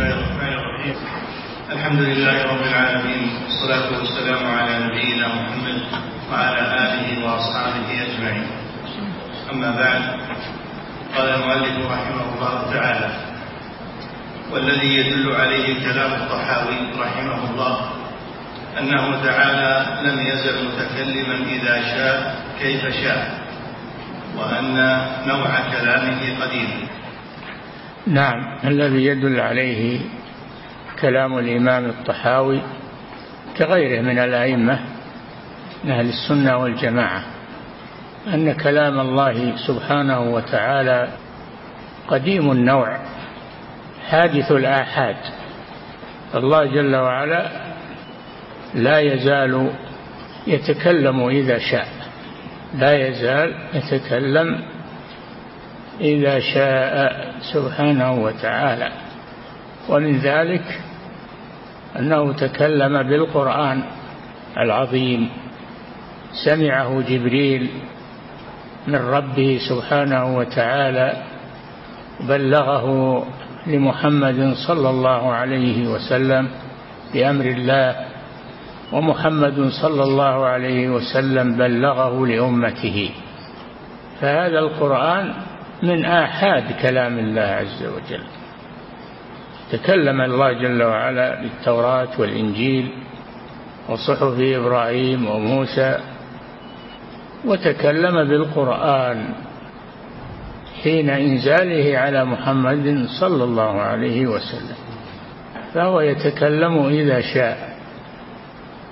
الله الرحمن الرحيم. الحمد لله رب العالمين والصلاة والسلام على نبينا محمد وعلى آله وأصحابه أجمعين. أما بعد قال المؤلف رحمه الله تعالى والذي يدل عليه كلام الطحاوي رحمه الله أنه تعالى لم يزل متكلما إذا شاء كيف شاء وأن نوع كلامه قديم. نعم. الذي يدل عليه كلام الإمام الطحاوي كغيره من الأئمة من أهل السنة والجماعة أن كلام الله سبحانه وتعالى قديم النوع حادث الآحاد. الله جل وعلا لا يزال يتكلم إذا شاء لا يزال يتكلم إذا شاء سبحانه وتعالى. ومن ذلك أنه تكلم بالقرآن العظيم. سمعه جبريل من ربه سبحانه وتعالى بلغه لمحمد صلى الله عليه وسلم بأمر الله ومحمد صلى الله عليه وسلم بلغه لأمته. فهذا القرآن من آحاد كلام الله عز وجل. تكلم الله جل وعلا بالتوراة والإنجيل وصحف إبراهيم وموسى وتكلم بالقرآن حين إنزاله على محمد صلى الله عليه وسلم. فهو يتكلم إذا شاء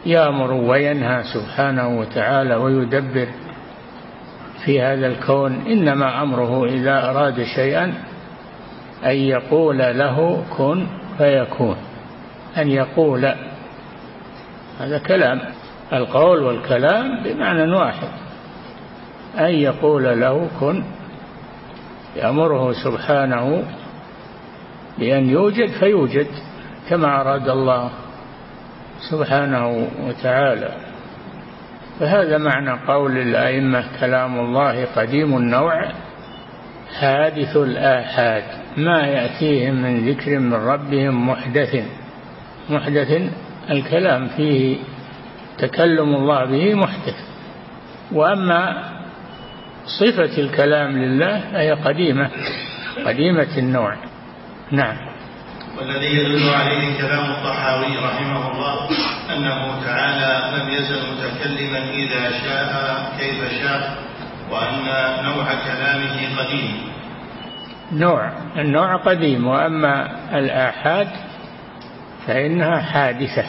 يأمر وينهى سبحانه وتعالى ويدبر. في هذا الكون إنما أمره إذا أراد شيئا أن يقول له كن فيكون أن يقول. هذا كلام القول والكلام بمعنى واحد أن يقول له كن. يأمره سبحانه بأن يوجد فيوجد كما أراد الله سبحانه وتعالى. فهذا معنى قول الأئمة كلام الله قديم النوع حادث الآحاد ما يأتيهم من ذكر من ربهم محدث. محدث الكلام فيه تكلم الله به محدث. وأما صفة الكلام لله فهي قديمة قديمة النوع. نعم. والذي يدل عليه كلام الطحاوي رحمه الله أنه تعالى لم يزل متكلما إذا شاء كيف شاء وأن نوع كلامه قديم. نوع النوع قديم وأما الآحاد فإنها حادثة.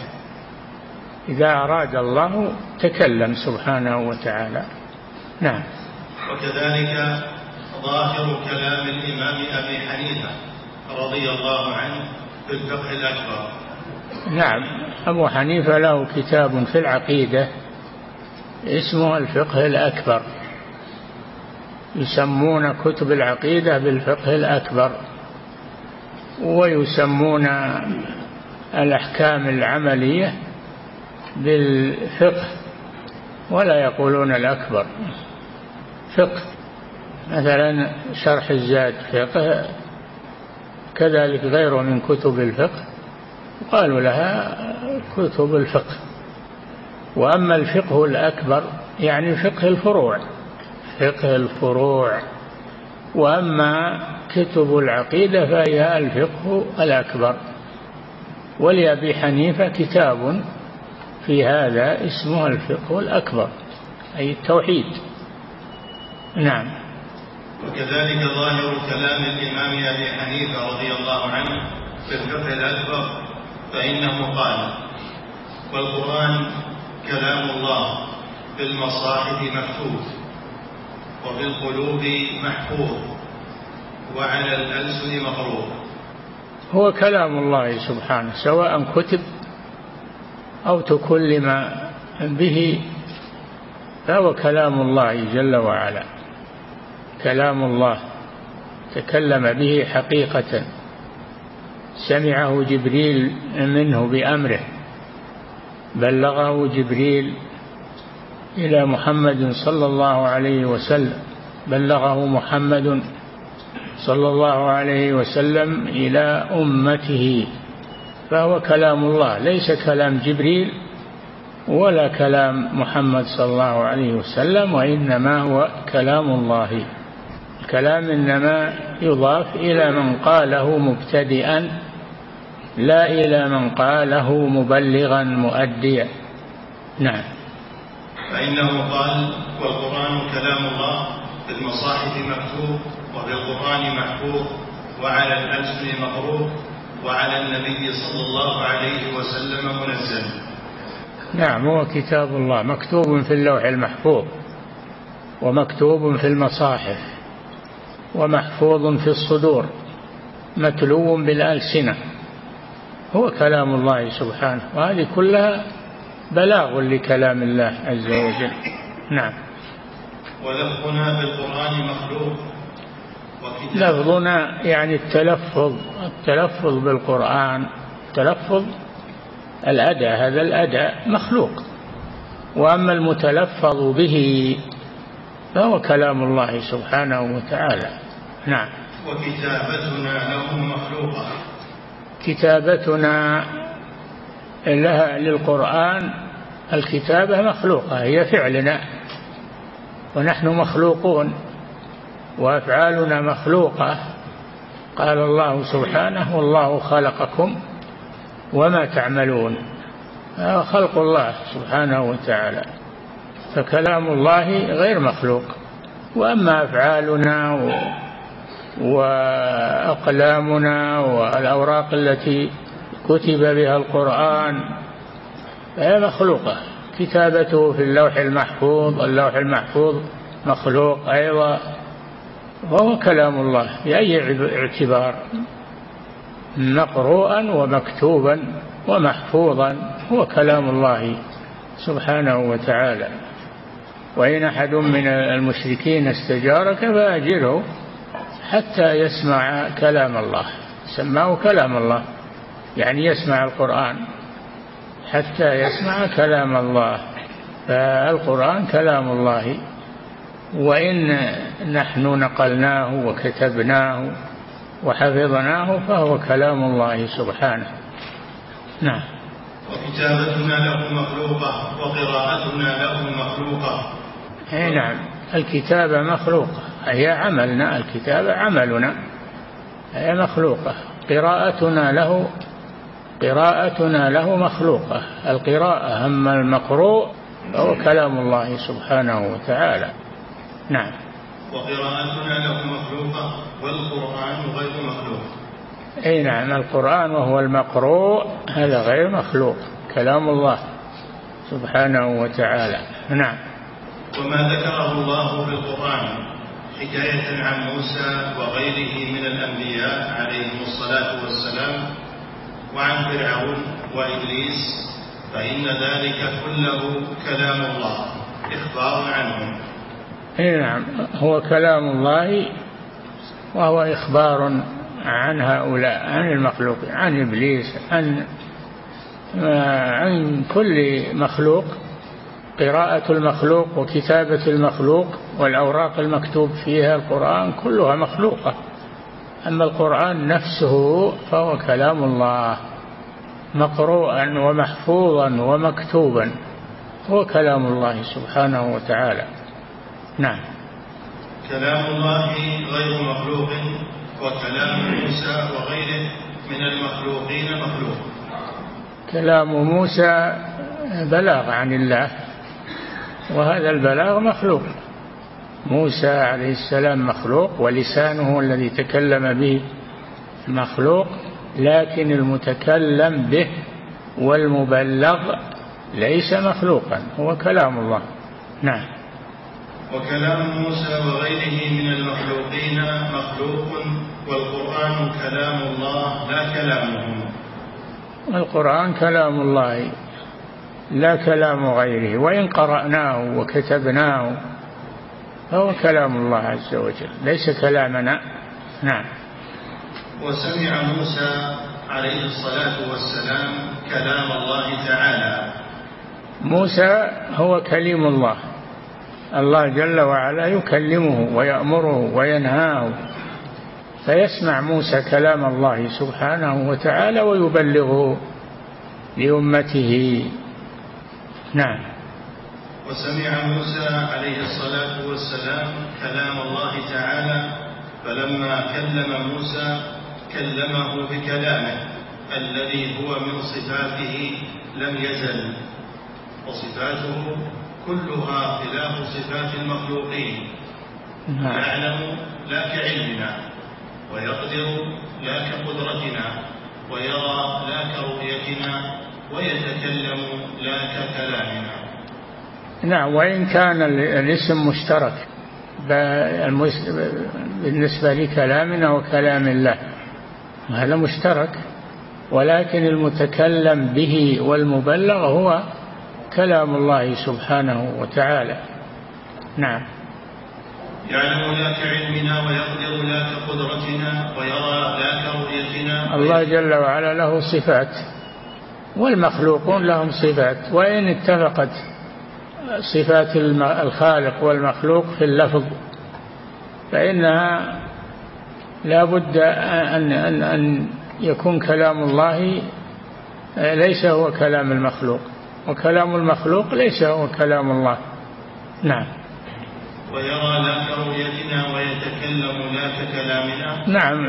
إذا أراد الله تكلم سبحانه وتعالى. نعم. وكذلك ظاهر كلام الإمام أبي حنيفة رضي الله عنه الفقه الأكبر. نعم أبو حنيفة له كتاب في العقيدة اسمه الفقه الأكبر. يسمون كتب العقيدة بالفقه الأكبر ويسمون الأحكام العملية بالفقه ولا يقولون الأكبر. فقه مثلا شرح الزاد فقه كذلك غيره من كتب الفقه قالوا لها كتب الفقه. وأما الفقه الأكبر يعني فقه الفروع فقه الفروع. وأما كتب العقيدة فهي الفقه الأكبر. ولأبي حنيفة كتاب في هذا اسمه الفقه الأكبر أي التوحيد. نعم. وكذلك ظاهر كلام الإمام أبي حنيفة رضي الله عنه في الفقه الأكبر فإنه قال والقرآن كلام الله في المصاحف مكتوب وفي القلوب محفوظ وعلى الألسن مقروء هو كلام الله سبحانه سواء كتب أو تكلم به فهو كلام الله جل وعلا. كلام الله تكلم به حقيقة. سمعه جبريل منه بأمره. بلغه جبريل إلى محمد صلى الله عليه وسلم. بلغه محمد صلى الله عليه وسلم إلى أمته. فهو كلام الله ليس كلام جبريل ولا كلام محمد صلى الله عليه وسلم وإنما هو كلام الله. الكلام إنما يضاف إلى من قاله مبتدئا لا إلى من قاله مبلغا مؤديا. نعم. فإنه قال والقرآن كلام الله في المصاحف مكتوب وفي القرآن محفوظ وعلى الألسن مقروء وعلى النبي صلى الله عليه وسلم منزل. نعم هو كتاب الله مكتوب في اللوح المحفوظ ومكتوب في المصاحف. ومحفوظ في الصدور متلو بالألسنة. هو كلام الله سبحانه وهذه كلها بلاغ لكلام الله عز وجل. نعم. ولفظنا بالقرآن مخلوق لفظنا يعني التلفظ التلفظ بالقرآن تلفظ الأداء هذا الأداء مخلوق. وأما المتلفظ به فهو كلام الله سبحانه وتعالى. نعم. وكتابتنا له مخلوقة. كتابتنا لها للقرآن الكتابة مخلوقة هي فعلنا. ونحن مخلوقون وأفعالنا مخلوقة. قال الله سبحانه والله خلقكم وما تعملون. خلق الله سبحانه وتعالى. فكلام الله غير مخلوق. وأما أفعالنا وأقلامنا والأوراق التي كتب بها القرآن فهي مخلوقة. كتابته في اللوح المحفوظ اللوح المحفوظ مخلوق أيضا وهو كلام الله بأي اعتبار مقروءا ومكتوبا ومحفوظا هو كلام الله سبحانه وتعالى. وإن أحد من المشركين استجارك فأجره حتى يسمع كلام الله. سماه كلام الله. يعني يسمع القرآن حتى يسمع كلام الله. فالقرآن كلام الله. وإن نحن نقلناه وكتبناه وحفظناه فهو كلام الله سبحانه. نعم. وكتابتنا له مخلوقة وقراءتنا له مخلوقة أي نعم. الكتابة مخلوقة هي عملنا الكتابة عملنا. هي مخلوقة. قراءتنا له قراءتنا له مخلوقة. القراءة أما المقروء فهو كلام الله سبحانه وتعالى. نعم. وقراءتنا له مخلوقة والقرآن غير مخلوق. أي نعم. القرآن وهو المقروء هذا غير مخلوق. كلام الله سبحانه وتعالى. نعم. وما ذكره الله في القرآن حكاية عن موسى وغيره من الأنبياء عليهم الصلاة والسلام وعن فرعون وإبليس فإن ذلك كله كلام الله إخبار عنهم. اي نعم. هو كلام الله وهو إخبار عن هؤلاء عن المخلوق عن إبليس عن عن كل مخلوق. قراءة المخلوق وكتابة المخلوق والأوراق المكتوب فيها القرآن كلها مخلوقة. أما القرآن نفسه فهو كلام الله مقروءا ومحفوظا ومكتوبا. هو كلام الله سبحانه وتعالى. نعم. كلام الله غير مخلوق وكلام موسى وغيره من المخلوقين مخلوق. كلام موسى بلاغ عن الله. وهذا البلاغ مخلوق. موسى عليه السلام مخلوق ولسانه الذي تكلم به مخلوق لكن المتكلم به والمبلغ ليس مخلوقا. هو كلام الله. نعم. وكلام موسى وغيره من المخلوقين مخلوق والقرآن كلام الله لا كلامهم. القرآن كلام الله. لا كلام غيره وإن قرأناه وكتبناه فهو كلام الله عز وجل ليس كلامنا. نعم. وسمع موسى عليه الصلاة والسلام كلام الله تعالى. موسى هو كليم الله. الله جل وعلا يكلمه ويأمره وينهاه فيسمع موسى كلام الله سبحانه وتعالى ويبلغه لأمته. نعم وسمع موسى عليه الصلاة والسلام كلام الله تعالى فلما كلم موسى كلمه بكلامه الذي هو من صفاته لم يزل وصفاته كلها خلاف صفات المخلوقين نعم. يعلم لا كعلمنا ويقدر لا كقدرتنا ويرى لا كرؤيتنا ويتكلم لا ككلامنا. نعم وإن كان الاسم مشترك بالنسبة لكلامنا وكلام الله هذا مشترك. ولكن المتكلم به والمبلغ هو كلام الله سبحانه وتعالى. نعم. يعلم لا كعلمنا ويقدر لا كقدرتنا ويرى لا كرؤيتنا الله جل وعلا له صفات. والمخلوقون لهم صفات وإن اتفقت صفات الخالق والمخلوق في اللفظ فإنها لا بد أن, أن, أن يكون كلام الله ليس هو كلام المخلوق وكلام المخلوق ليس هو كلام الله. نعم. ويرى لا كرؤيتنا ويتكلم لا ككلامنا نعم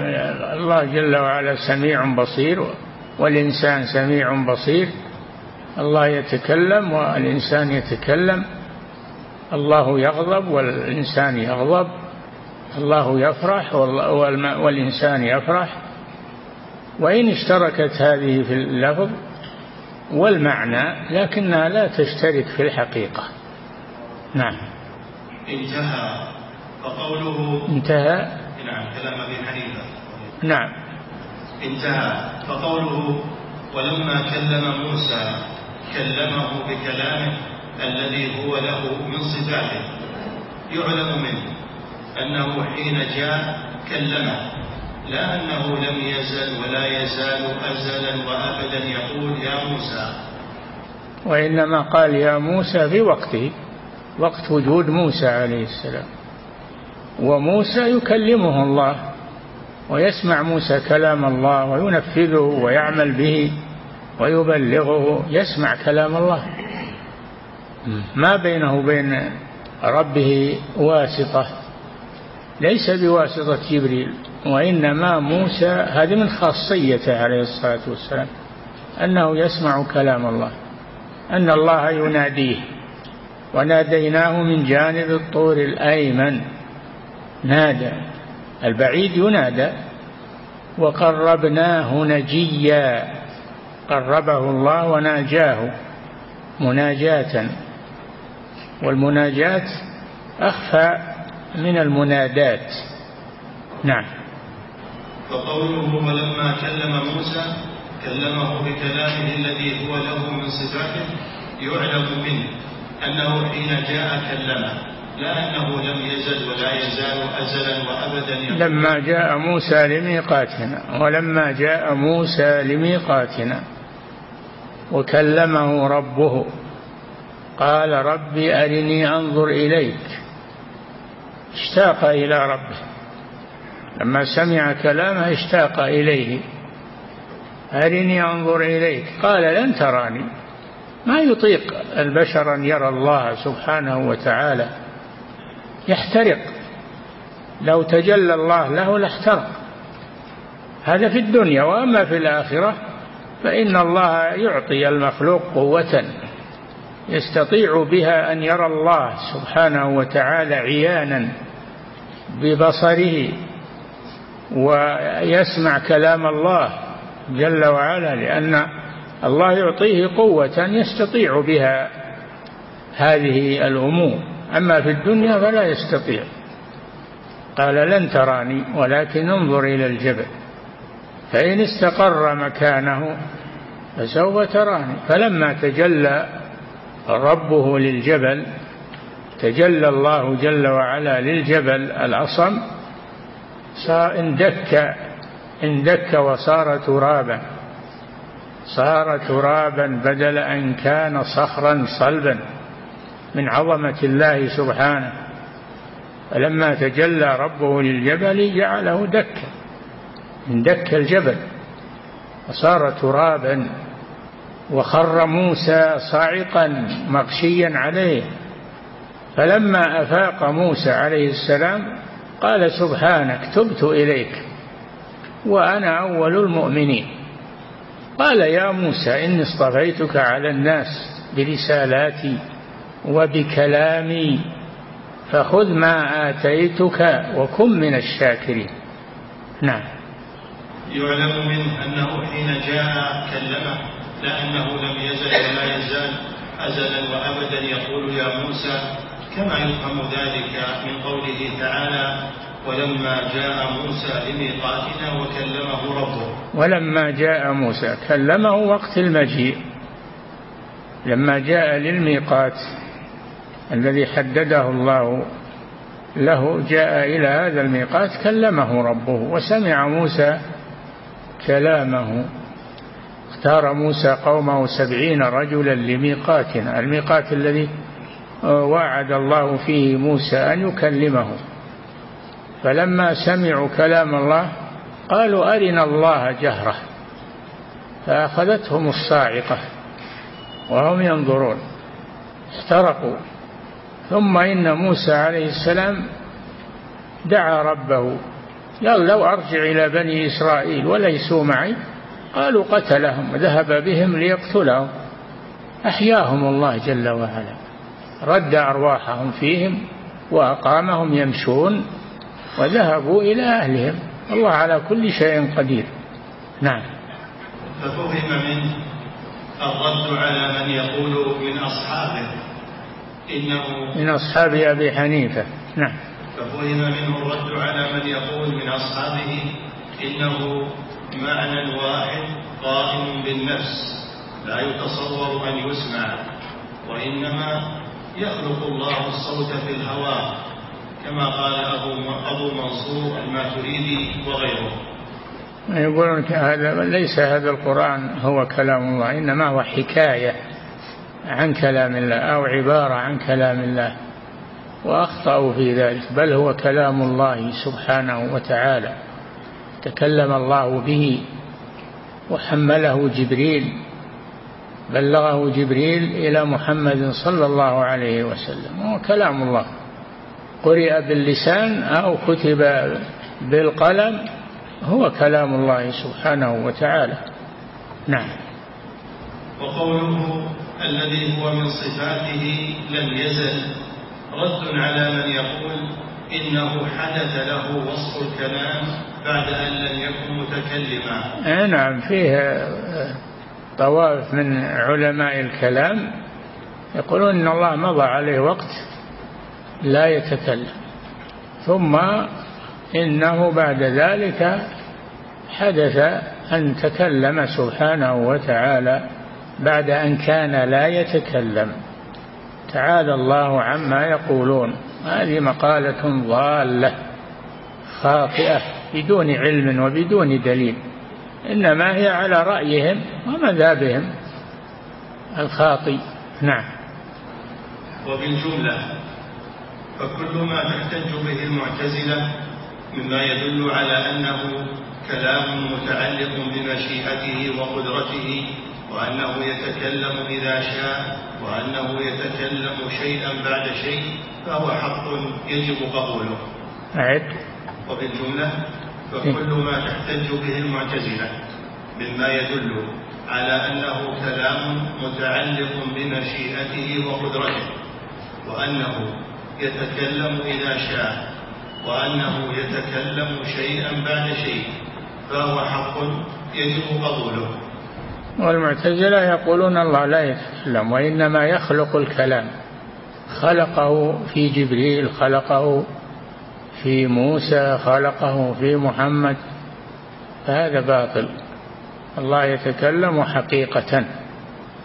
الله جل وعلا سميع بصير. والإنسان سميع بصير. الله يتكلم والإنسان يتكلم. الله يغضب والإنسان يغضب. الله يفرح والإنسان يفرح. وإن اشتركت هذه في اللفظ والمعنى لكنها لا تشترك في الحقيقة. نعم. انتهى. فقوله انتهى. نعم كلام أبي حنيفة. نعم. انتهى. فقوله ولما كلم موسى كلمه بكلامه الذي هو له من صفاته. يعلم منه أنه حين جاء كلمه لا أنه لم يزل ولا يزال أزلا وأبدا يقول يا موسى. وإنما قال يا موسى في وقته وقت وجود موسى عليه السلام. وموسى يكلمه الله. ويسمع موسى كلام الله وينفذه ويعمل به ويبلغه يسمع كلام الله. ما بينه وبين ربه واسطة ليس بواسطة جبريل وإنما موسى هذه من خاصيته عليه الصلاة والسلام أنه يسمع كلام الله أن الله يناديه. وناديناه من جانب الطور الأيمن نادى. البعيد ينادى. وقربناه نجيا. قربه الله وناجاه مناجاة. والمناجاة أخفى من المنادات. نعم. فقوله ولما كلم موسى كلمه بكلامه الذي هو له من صفاته يعلم منه أنه حين جاء كلمه. لا أنه لم يزل ولا يزال أزلا وأبدا لما جاء موسى لميقاتنا ولما جاء موسى لميقاتنا وكلمه ربه قال ربي أرني أنظر إليك. اشتاق إلى ربه. لما سمع كلامه اشتاق إليه. أرني أنظر إليك. قال لن تراني. ما يطيق البشر أن يرى الله سبحانه وتعالى. يحترق. لو تجلى الله له لاحترق. هذا في الدنيا وأما في الآخرة فإن الله يعطي المخلوق قوة يستطيع بها أن يرى الله سبحانه وتعالى عيانا ببصره ويسمع كلام الله جل وعلا لأن الله يعطيه قوة يستطيع بها هذه الأمور. أما في الدنيا فلا يستطيع. قال لن تراني ولكن انظر إلى الجبل. فإن استقر مكانه فسوف تراني. فلما تجلى ربه للجبل تجلى الله جل وعلا للجبل الأصم اندك اندك وصار ترابا. صار ترابا بدل أن كان صخرا صلبا. من عظمة الله سبحانه. فلما تجلى ربه للجبل جعله دكا اندك الجبل وصار ترابا وخر موسى صاعقا مغشيا عليه. فلما أفاق موسى عليه السلام قال سبحانك تبت إليك وأنا أول المؤمنين. قال يا موسى إني اصطفيتك على الناس برسالاتي وبكلامي فخذ ما آتيتك وكن من الشاكرين. نعم. يعلم منه أنه حين جاء كلمه لأنه لم يزل ولا يزال أزلا وأبدا يقول يا موسى كما يفهم ذلك من قوله تعالى ولما جاء موسى لميقاتنا وكلمه ربه. ولما جاء موسى كلمه وقت المجيء. لما جاء للميقات الذي حدده الله له جاء إلى هذا الميقات كلمه ربه وسمع موسى كلامه. اختار موسى قومه سبعين رجلا لميقاتنا الميقات الذي وعد الله فيه موسى أن يكلمه. فلما سمعوا كلام الله قالوا أرنا الله جهرة فأخذتهم الصاعقة وهم ينظرون. احترقوا. ثم إن موسى عليه السلام دعا ربه. قال لو أرجع إلى بني إسرائيل وليسوا معي قالوا قتلهم وذهب بهم ليقتلهم. أحياهم الله جل وعلا. رد أرواحهم فيهم وأقامهم يمشون وذهبوا إلى أهلهم. الله على كل شيء قدير. نعم. ففهم منه الرد على من يقول من أصحابه. إنه من أصحاب أبي حنيفة. نعم. ففهم منه الرد على من يقول من أصحابه إنه معنى واحد قائم بالنفس لا يتصور أن يسمع وإنما يخلق الله الصوت في الهواء كما قال أبو أبو منصور الماتريدي وغيره. يقولون هذا ليس هذا القرآن هو كلام الله إنما هو حكاية. عن كلام الله أو عبارة عن كلام الله وأخطأوا في ذلك بل هو كلام الله سبحانه وتعالى. تكلم الله به وحمله جبريل بلغه جبريل إلى محمد صلى الله عليه وسلم هو كلام الله. قرئ باللسان أو كتب بالقلم هو كلام الله سبحانه وتعالى. نعم. وقوله الذي هو من صفاته لم يزل. رد على من يقول إنه حدث له وصف الكلام بعد أن لم يكن متكلما. نعم فيه طوائف من علماء الكلام يقولون إن الله مضى عليه وقت لا يتكلم ثم إنه بعد ذلك حدث أن تكلم سبحانه وتعالى بعد أن كان لا يتكلم. تعالى الله عما يقولون. هذه مقالة ضالة خاطئة بدون علم وبدون دليل. إنما هي على رأيهم ومذابهم الخاطي نعم. وبالجملة فكل ما تحتج به المعتزلة مما يدل على أنه كلام متعلق بمشيئته وقدرته وأنه يتكلم إذا شاء وأنه يتكلم شيئا بعد شيء فهو حق يجب قبوله. أعد. وبالجملة فكل ما تحتج به المعتزلة مما يدل على أنه كلام متعلق بمشيئته وقدرته وأنه يتكلم إذا شاء وأنه يتكلم شيئا بعد شيء فهو حق يجب قبوله. والمعتزلة يقولون الله لا يتكلم وإنما يخلق الكلام. خلقه في جبريل خلقه في موسى خلقه في محمد. فهذا باطل. الله يتكلم حقيقة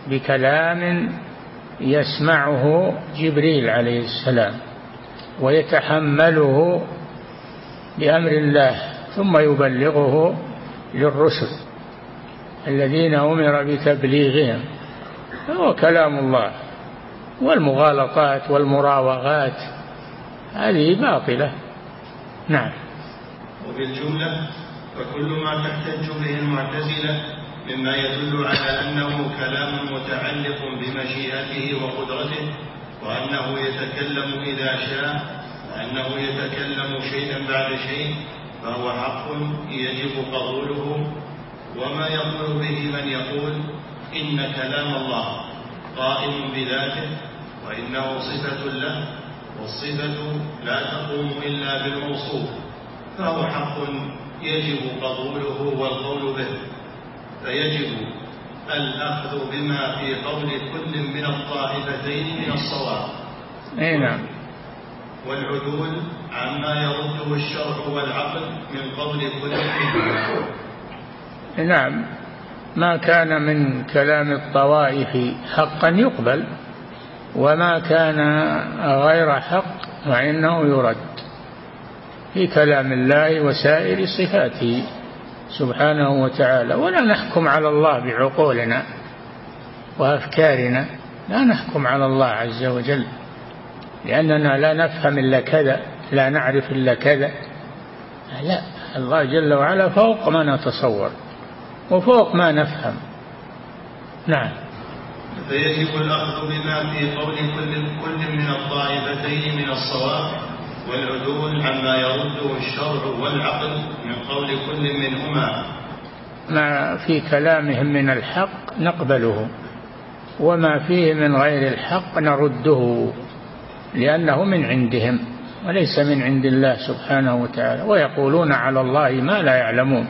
بكلام يسمعه جبريل عليه السلام ويتحمله بأمر الله ثم يبلغه للرسل. الذين أمر بتبليغهم هو كلام الله. والمغالطات والمراوغات هذه باطلة. نعم. وبالجملة فكل ما تحتج به المعتزلة مما يدل على أنه كلام متعلق بمشيئته وقدرته وأنه يتكلم إذا شاء وأنه يتكلم شيئا بعد شيء فهو حق يجب قبوله وما يقول به من يقول إن كلام الله قائم بذاته وإنه صفة له والصفة لا تقوم إلا بالموصوف فهو حق يجب قبوله والقول به فيجب الأخذ بما في قول كل من الطائفتين من الصواب. أي نعم. والعدول عما يرده الشرع والعقل من قول كل منهما نعم. ما كان من كلام الطوائف حقا يقبل وما كان غير حق فإنه يرد في كلام الله وسائر صفاته سبحانه وتعالى. ولا نحكم على الله بعقولنا وأفكارنا لا نحكم على الله عز وجل لأننا لا نفهم إلا كذا لا نعرف إلا كذا. لا الله جل وعلا فوق ما نتصور. وفوق ما نفهم. نعم. فيجب الأخذ بما في قول كل كل من الطائفتين من الصواب والعدول عما يرده الشرع والعقل من قول كل منهما. ما في كلامهم من الحق نقبله وما فيه من غير الحق نرده لأنه من عندهم وليس من عند الله سبحانه وتعالى. ويقولون على الله ما لا يعلمون.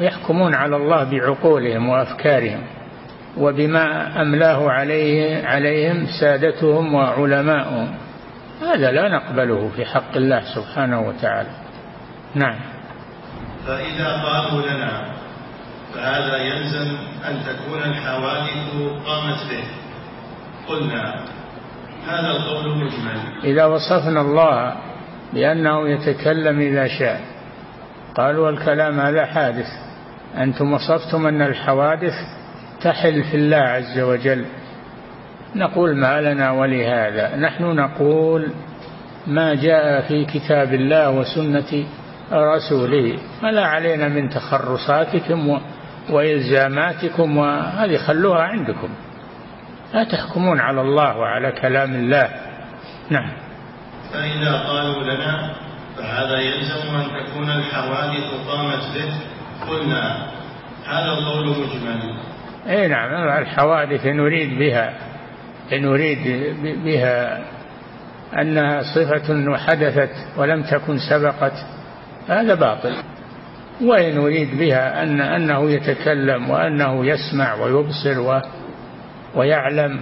ويحكمون على الله بعقولهم وأفكارهم وبما أملاه عليه عليهم سادتهم وعلماؤهم. هذا لا نقبله في حق الله سبحانه وتعالى. نعم. فإذا قالوا لنا فهذا يلزم أن تكون الحوادث قامت به. قلنا هذا القول مجمل. إذا وصفنا الله بأنه يتكلم إذا شاء قالوا الكلام هذا حادث. أنتم وصفتم أن الحوادث تحل في الله عز وجل. نقول ما لنا ولهذا. نحن نقول ما جاء في كتاب الله وسنة رسوله. فلا علينا من تخرصاتكم وإلزاماتكم وهذه خلوها عندكم. لا تحكمون على الله وعلى كلام الله. نعم. فإذا قالوا لنا فهذا يلزم أن تكون الحوادث قامت به. قلنا هذا القول مجمل. اي نعم الحوادث نريد بها نريد بها أنها صفة حدثت ولم تكن سبقت هذا باطل. وإن نريد بها أن أنه يتكلم وأنه يسمع ويبصر و ويعلم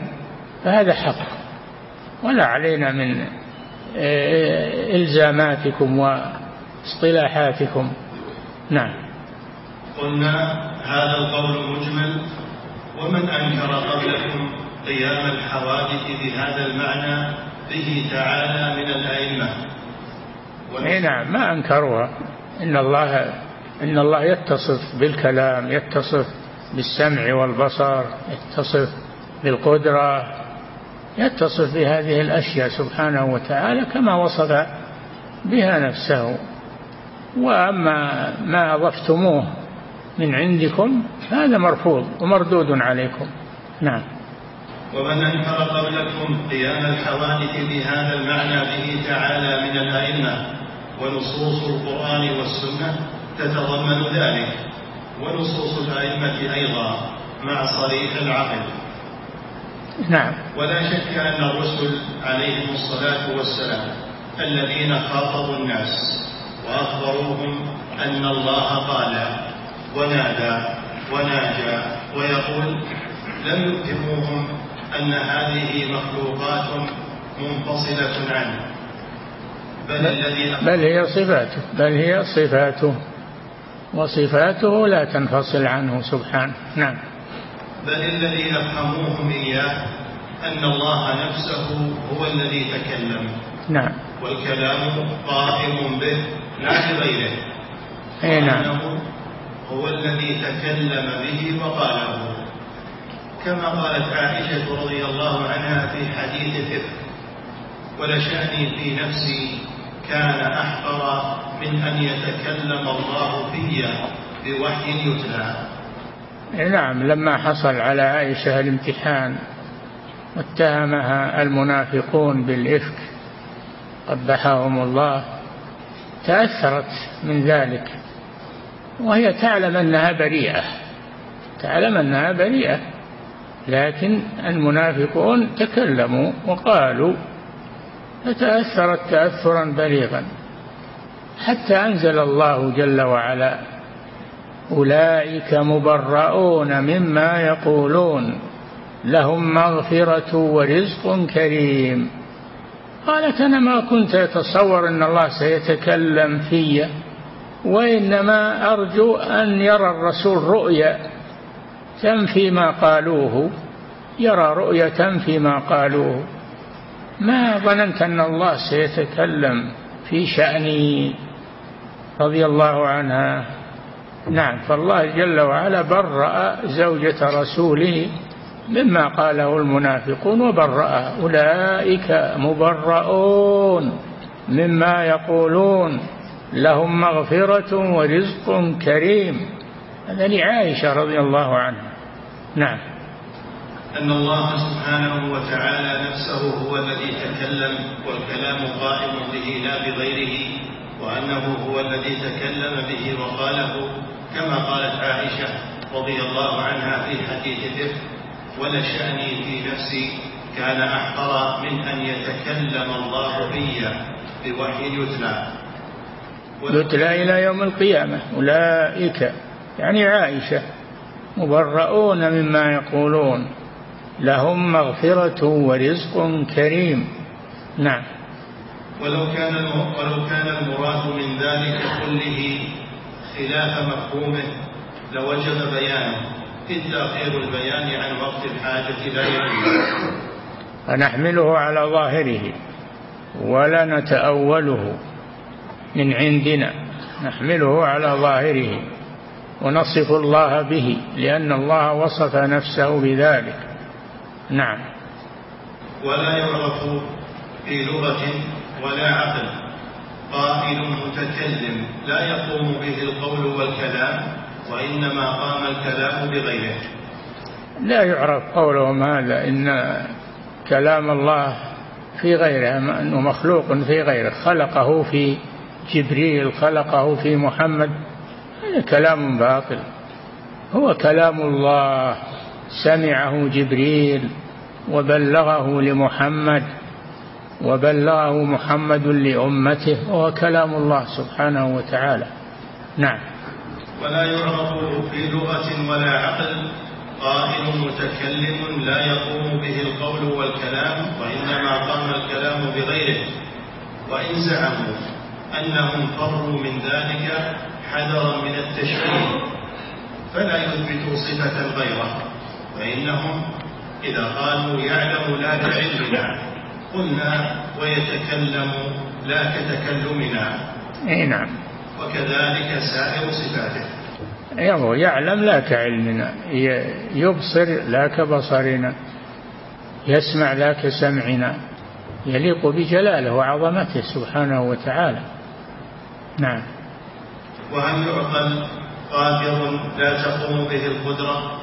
فهذا حق. ولا علينا من إلزاماتكم واصطلاحاتكم. نعم. قلنا هذا القول مجمل ومن أنكر قبلكم قيام الحوادث بهذا المعنى به تعالى من الأئمة. إي نعم ما أنكروها إن الله إن الله يتصف بالكلام يتصف بالسمع والبصر يتصف بالقدرة يتصف بهذه الأشياء سبحانه وتعالى كما وصف بها نفسه. وأما ما أضفتموه من عندكم هذا مرفوض ومردود عليكم. نعم. ومن أنكر قبلكم قيام الحوادث بهذا المعنى به تعالى من الأئمة ونصوص القرآن والسنة تتضمن ذلك ونصوص الأئمة أيضا مع صريح العقل. نعم. ولا شك أن الرسل عليهم الصلاة والسلام الذين خاطبوا الناس وأخبروهم أن الله قال ونادى وناجى ويقول لم يتهموهم أن هذه مخلوقات منفصلة عنه بل, الذي بل هي صفاته بل هي صفاته وصفاته لا تنفصل عنه سبحانه. نعم. بل الذي أفهموهم إياه أن الله نفسه هو الذي تكلم. نعم. والكلام قائم به لا بغيره أي نعم. هو الذي تكلم به وقاله. كما قالت عائشة رضي الله عنها في حديث الإفك ولشأني في نفسي كان أحقر من أن يتكلم الله في بوحي يتلى. نعم لما حصل على عائشة الامتحان واتهمها المنافقون بالإفك قبحهم الله تأثرت من ذلك. وهي تعلم أنها بريئة. تعلم أنها بريئة. لكن المنافقون تكلموا وقالوا فتأثرت تأثرا بليغا. حتى أنزل الله جل وعلا أولئك مبرؤون مما يقولون. لهم مغفرة ورزق كريم. قالت أنا ما كنت أتصور أن الله سيتكلم في. وإنما أرجو أن يرى الرسول رؤيا تنفي ما قالوه يرى رؤيا تنفي ما قالوه. ما ظننت أن الله سيتكلم في شأني رضي الله عنها. نعم فالله جل وعلا برأ زوجة رسوله مما قاله المنافقون وبرأ أولئك مبرؤون مما يقولون. لهم مغفرة ورزق كريم. هذا لعائشة رضي الله عنها. نعم. أن الله سبحانه وتعالى نفسه هو الذي تكلم والكلام قائم به لا بغيره وأنه هو الذي تكلم به وقاله كما قالت عائشة رضي الله عنها في حديث الإفك ولشأني في نفسي كان أحقر من أن يتكلم الله بي بوحي يتلى. يتلى إلى يوم القيامة أولئك يعني عائشة مبرؤون مما يقولون لهم مغفرة ورزق كريم. نعم. ولو كان ولو كان المراد من ذلك كله خلاف مفهومه لوجب بيانه. إذ تأخير البيان عن وقت الحاجة لا يجوز. فنحمله على ظاهره ولا نتأوله. من عندنا نحمله على ظاهره ونصف الله به لأن الله وصف نفسه بذلك. نعم. ولا يعرف في لغة ولا عقل. قائل متكلم لا يقوم به القول والكلام وإنما قام الكلام بغيره. لا يعرف قولهم هذا إن كلام الله في غيره أنه مخلوق في غيره خلقه في جبريل خلقه في محمد. هذا كلام باطل. هو كلام الله. سمعه جبريل وبلغه لمحمد وبلغه محمد لأمته. وهو كلام الله سبحانه وتعالى. نعم. ولا يعرف في لغة ولا عقل. قائل متكلم لا يقوم به القول والكلام وإنما قام الكلام بغيره. وإن زعموا أنهم فروا من ذلك حذرا من التشبيه فلا يثبتوا صفة غيره فإنهم إذا قالوا يعلم لا كعلمنا قلنا ويتكلم لا كتكلمنا. اي نعم. وكذلك سائر صفاته. يهو يعلم لا كعلمنا يبصر لا كبصرنا يسمع لا كسمعنا يليق بجلاله وعظمته سبحانه وتعالى. نعم. وهل يعقل قادر لا تقوم به القدرة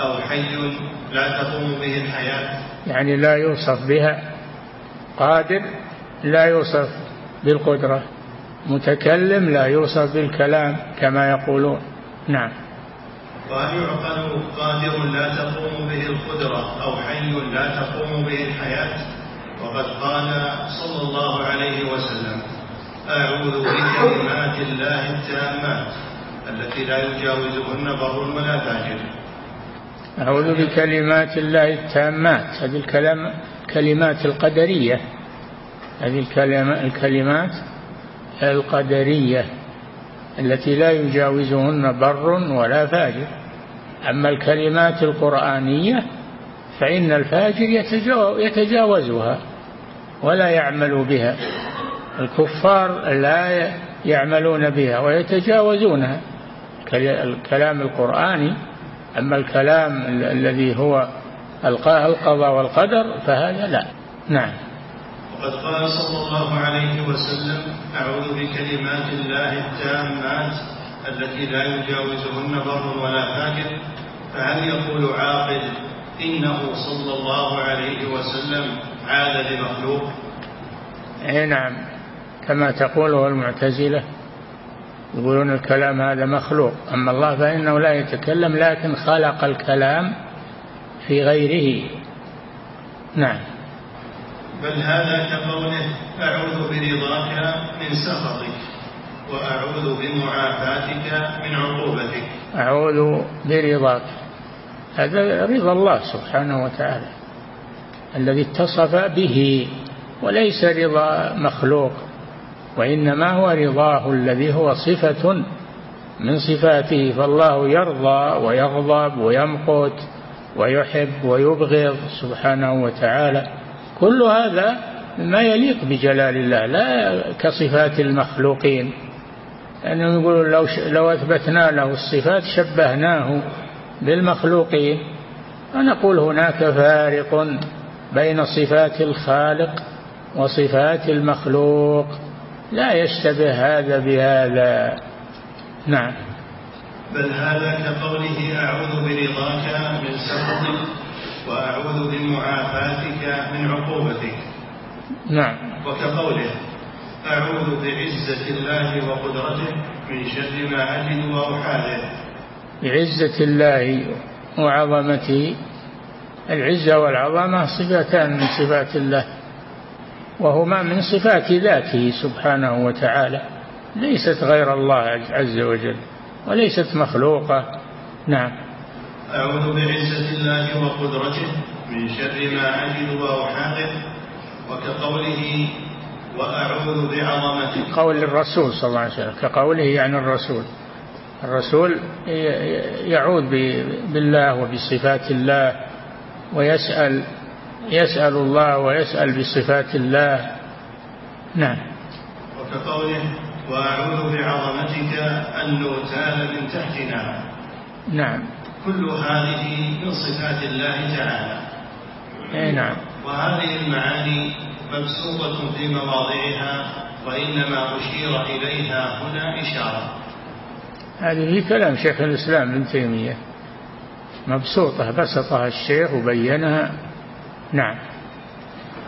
أو حي لا تقوم به الحياة؟ يعني لا يوصف بها. قادر لا يوصف بالقدرة. متكلم لا يوصف بالكلام كما يقولون. نعم. وهل يعقل قادر لا تقوم به القدرة أو حي لا تقوم به الحياة؟ وقد قال صلى الله عليه وسلم أعوذ بكلمات الله التامات التي لا يجاوزهن بر ولا فاجر أعوذ بكلمات الله التامات هذه الكلام كلمات القدرية. هذه الكلمات القدرية التي لا يجاوزهن بر ولا فاجر. أما الكلمات القرآنية فإن الفاجر يتجاوزها ولا يعمل بها. الكفار لا يعملون بها ويتجاوزونها. الكلام القرآني أما الكلام الذي هو القضاء والقدر فهذا لا. نعم. وقد قال صلى الله عليه وسلم أعوذ بكلمات الله التامات التي لا يجاوزهن بر ولا فاجر فهل يقول عاقل إنه صلى الله عليه وسلم عاد لمخلوق؟ أي نعم. كما تقوله المعتزلة يقولون الكلام هذا مخلوق. أما الله فإنه لا يتكلم لكن خلق الكلام في غيره. نعم. بل هذا كقوله أعوذ برضاك من سخطك وأعوذ بمعافاتك من عقوبتك. أعوذ برضاك. هذا رضا الله سبحانه وتعالى الذي اتصف به وليس رضا مخلوق. وإنما هو رضاه الذي هو صفة من صفاته فالله يرضى ويغضب ويمقت ويحب ويبغض سبحانه وتعالى. كل هذا ما يليق بجلال الله لا كصفات المخلوقين. لأنهم يقولون لو, لو أثبتنا له الصفات شبهناه بالمخلوقين. ونقول هناك فارق بين صفات الخالق وصفات المخلوق. لا يشتبه هذا بهذا. نعم. بل هذا كقوله أعوذ برضاك من سخطك وأعوذ بمعافاتك من عقوبتك. نعم. وكقوله أعوذ بعزة الله وقدرته من شر ما أجد وأحاذر بعزة الله وعظمته. العزة والعظمة صفتان من صفات الله. وهما من صفات ذاته سبحانه وتعالى. ليست غير الله عز وجل وليست مخلوقة. نعم. أعوذ بعزة الله وقدرته من شر ما أجد وأحاذر وكقوله وأعوذ بعظمته. قول الرسول صلى الله عليه وسلم كقوله يعني الرسول. الرسول يعوذ بالله وبصفات الله ويسأل يسأل الله ويسأل بصفات الله. نعم. وكقوله وأعوذ بعظمتك أن نغتال من تحتنا. نعم. كل هذه من صفات الله تعالى. اي نعم. وهذه المعاني مبسوطة في مواضعها وإنما أشير إليها هنا إشارة. هذه كلام شيخ الإسلام ابن تيمية. مبسوطة بسطها الشيخ وبينها. نعم.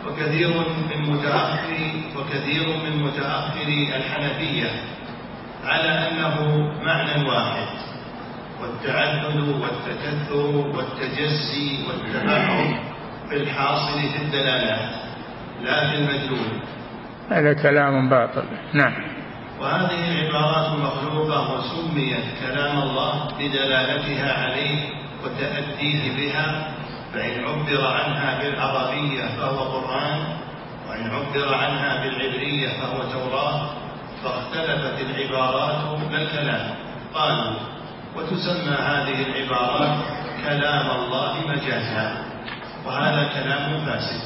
وكثير من متأخر وكثير من متأخري الحنفية على أنه معنى واحد والتعدد والتكثر والتجسي والتبعد في الحاصل في الدلالات لا في المدلول هذا كلام باطل. نعم. وهذه العبارات مخلوقة وسميت كلام الله بدلالتها عليه وتأديه بها فإن عبر عنها بالعربية فهو قرآن وإن عبر عنها بالعبرية فهو توراة فاختلفت العبارات ما الكلام. قالوا وتسمى هذه العبارات كلام الله مجازا. وهذا كلام فاسد.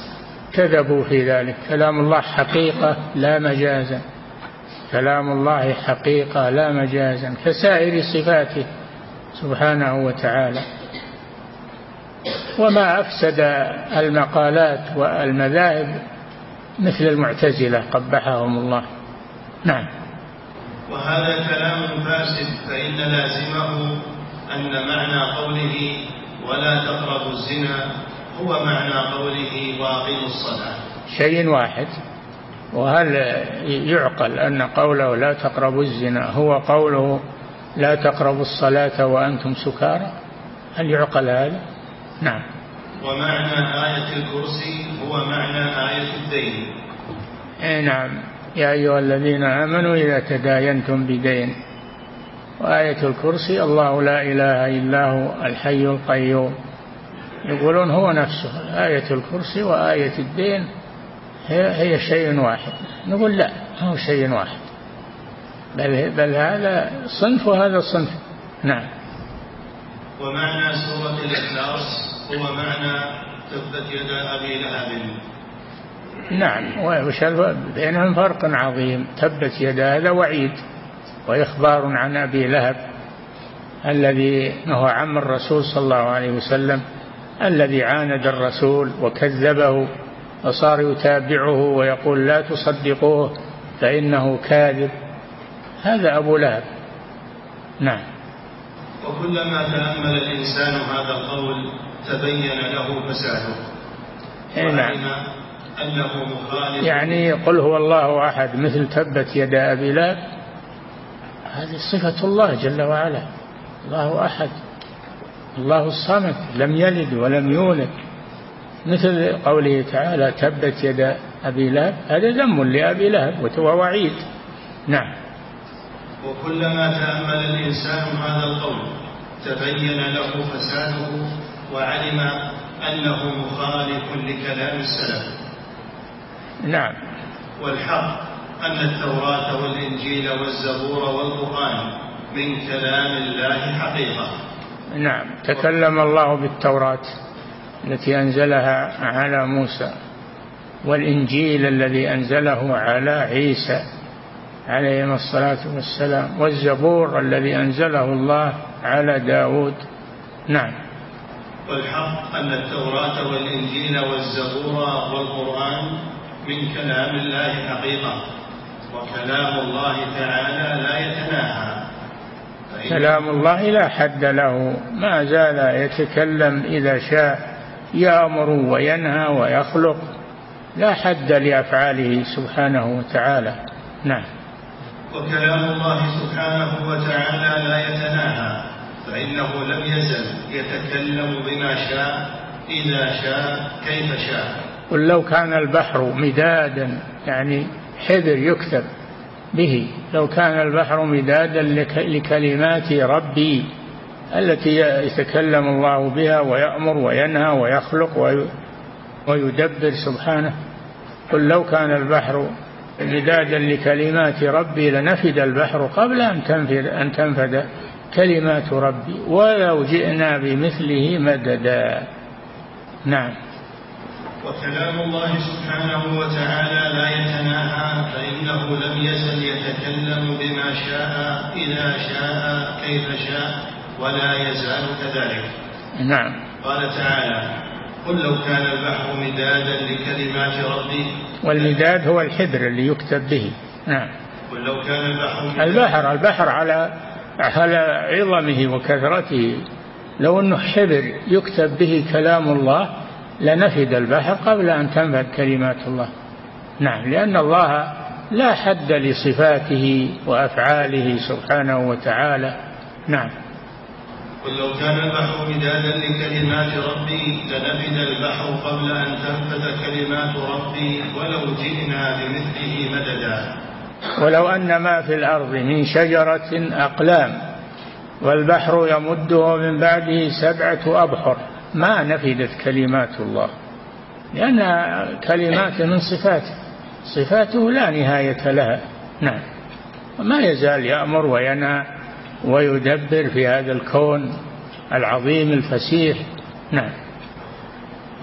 كذبوا في ذلك. كلام الله حقيقة لا مجازا. كلام الله حقيقة لا مجازا. كسائر صفاته سبحانه وتعالى. وما أفسد المقالات والمذاهب مثل المعتزلة قبحهم الله. نعم. وهذا كلام فاسد فإن لازمه أن معنى قوله ولا تقربوا الزنا هو معنى قوله وأقيموا الصلاة. شيء واحد. وهل يعقل أن قوله لا تقربوا الزنا هو قوله لا تقربوا الصلاة وأنتم سكارى؟ هل يعقل هذا؟ نعم. ومعنى آية الكرسي هو معنى آية الدين. اي نعم. يا أيها الذين آمنوا إذا تداينتم بدين. وآية الكرسي الله لا إله إلا هو الحي القيوم. يقولون هو نفسه. آية الكرسي وآية الدين هي, هي شيء واحد. نقول لا هو شيء واحد. بل, بل هذا صنف وهذا صنف. نعم. ومعنى سورة الإخلاص هو معنى تبت يدا أبي لهب. نعم وش بينهم فرق عظيم. تبت يدا هذا وعيد وإخبار عن أبي لهب الذي هو عم الرسول صلى الله عليه وسلم الذي عاند الرسول وكذبه فصار يتابعه ويقول لا تصدقوه فإنه كاذب. هذا أبو لهب. نعم. وكلما تأمل الإنسان هذا القول تبين له فساده. إيه، نعم. أنه مخالف. يعني قل هو الله أحد مثل تبت يد أبي لهب. هذه صفة الله جل وعلا. الله أحد. الله الصمد. لم يلد ولم يولد. مثل قوله تعالى تبت يد أبي لهب. هذا ذم لأبي لهب وهو وعيد. نعم. وكلما تأمل الإنسان هذا القول تبين له فساده وعلم أنه مخالف لكلام السلف. نعم. والحق أن التوراة والإنجيل والزبور والقرآن من كلام الله حقيقة. نعم. تكلم الله بالتوراة التي أنزلها على موسى والإنجيل الذي أنزله على عيسى. عليهما الصلاة والسلام والزبور الذي أنزله الله على داود. نعم. والحق أن التوراة والإنجيل والزبور والقرآن من كلام الله حقيقة وكلام الله تعالى لا يتناهى. كلام الله لا حد له ما زال يتكلم إذا شاء يأمر وينهى ويخلق لا حد لأفعاله سبحانه وتعالى. نعم. وكلام الله سبحانه وتعالى لا يتناهى فإنه لم يزل يتكلم بما شاء إذا شاء كيف شاء. قل لو كان البحر مدادا يعني حبر يكتب به لو كان البحر مدادا لكلمات ربي التي يتكلم الله بها ويأمر وينهى ويخلق ويدبر سبحانه. قل لو كان البحر مدادا لكلمات ربي لنفد البحر قبل أن تنفد, أن تنفد كلمات ربي ولو جئنا بمثله مددا. نعم. وكلام الله سبحانه وتعالى لا يتناهى فإنه لم يزل يتكلم بما شاء إذا شاء كيف شاء ولا يزال كذلك. نعم. قال تعالى قل لو كان البحر مدادا لكلمات ربي والمداد هو الحبر اللي يكتب به. نعم. قل لو كان البحر البحر البحر على على عظمه وكثرته. لو أنه حبر يكتب به كلام الله لنفد البحر قبل أن تنفد كلمات الله. نعم لأن الله لا حد لصفاته وأفعاله سبحانه وتعالى. نعم. قل لو كان البحر مدادا لكلمات ربي لنفد البحر قبل أن تنفد كلمات ربي ولو جئنا بمثله مددا. ولو أن ما في الأرض من شجرة أقلام والبحر يمده من بعده سبعة أبحر ما نفدت كلمات الله. لأن كلمات من صفاته صفاته لا نهاية لها. نعم. وما يزال يأمر وينهى. ويدبر في هذا الكون العظيم الفسيح. نعم.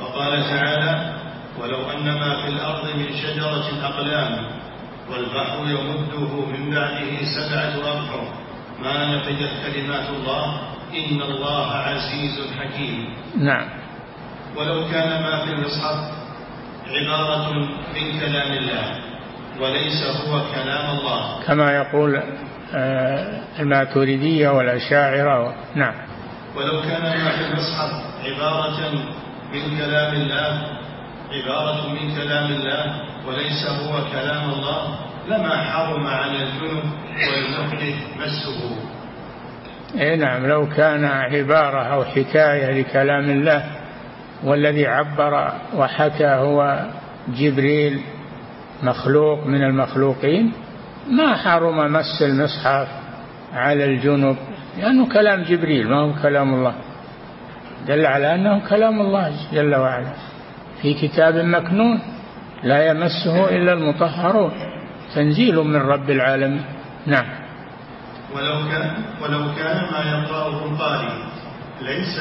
وقال تعالى ولو أن ما في الأرض من شجرة أقلام والبحر يمده من بعده سبعة أبحر ما نفدت كلمات الله؟ إن الله عزيز حكيم. نعم. ولو كان ما في المصحف عبارة من كلام الله وليس هو كلام الله. كما يقول الماتريدية والأشاعرة نعم. ولو كان ما في المصحف عبارة من كلام الله عبارة من كلام الله وليس هو كلام الله لما حرم على الجنب والمحدث مسه. اي نعم. لو كان عبارة أو حكاية لكلام الله والذي عبر وحكى هو جبريل مخلوق من المخلوقين ما حرم مس المصحف على الجنب لأنه كلام جبريل ما هو كلام الله. دل على أنه كلام الله جل وعلا. في كتاب مكنون لا يمسه إلا المطهرون. تنزيل من رب العالمين. نعم. ولو كان ولو كان ما يقرأه القارئ ليس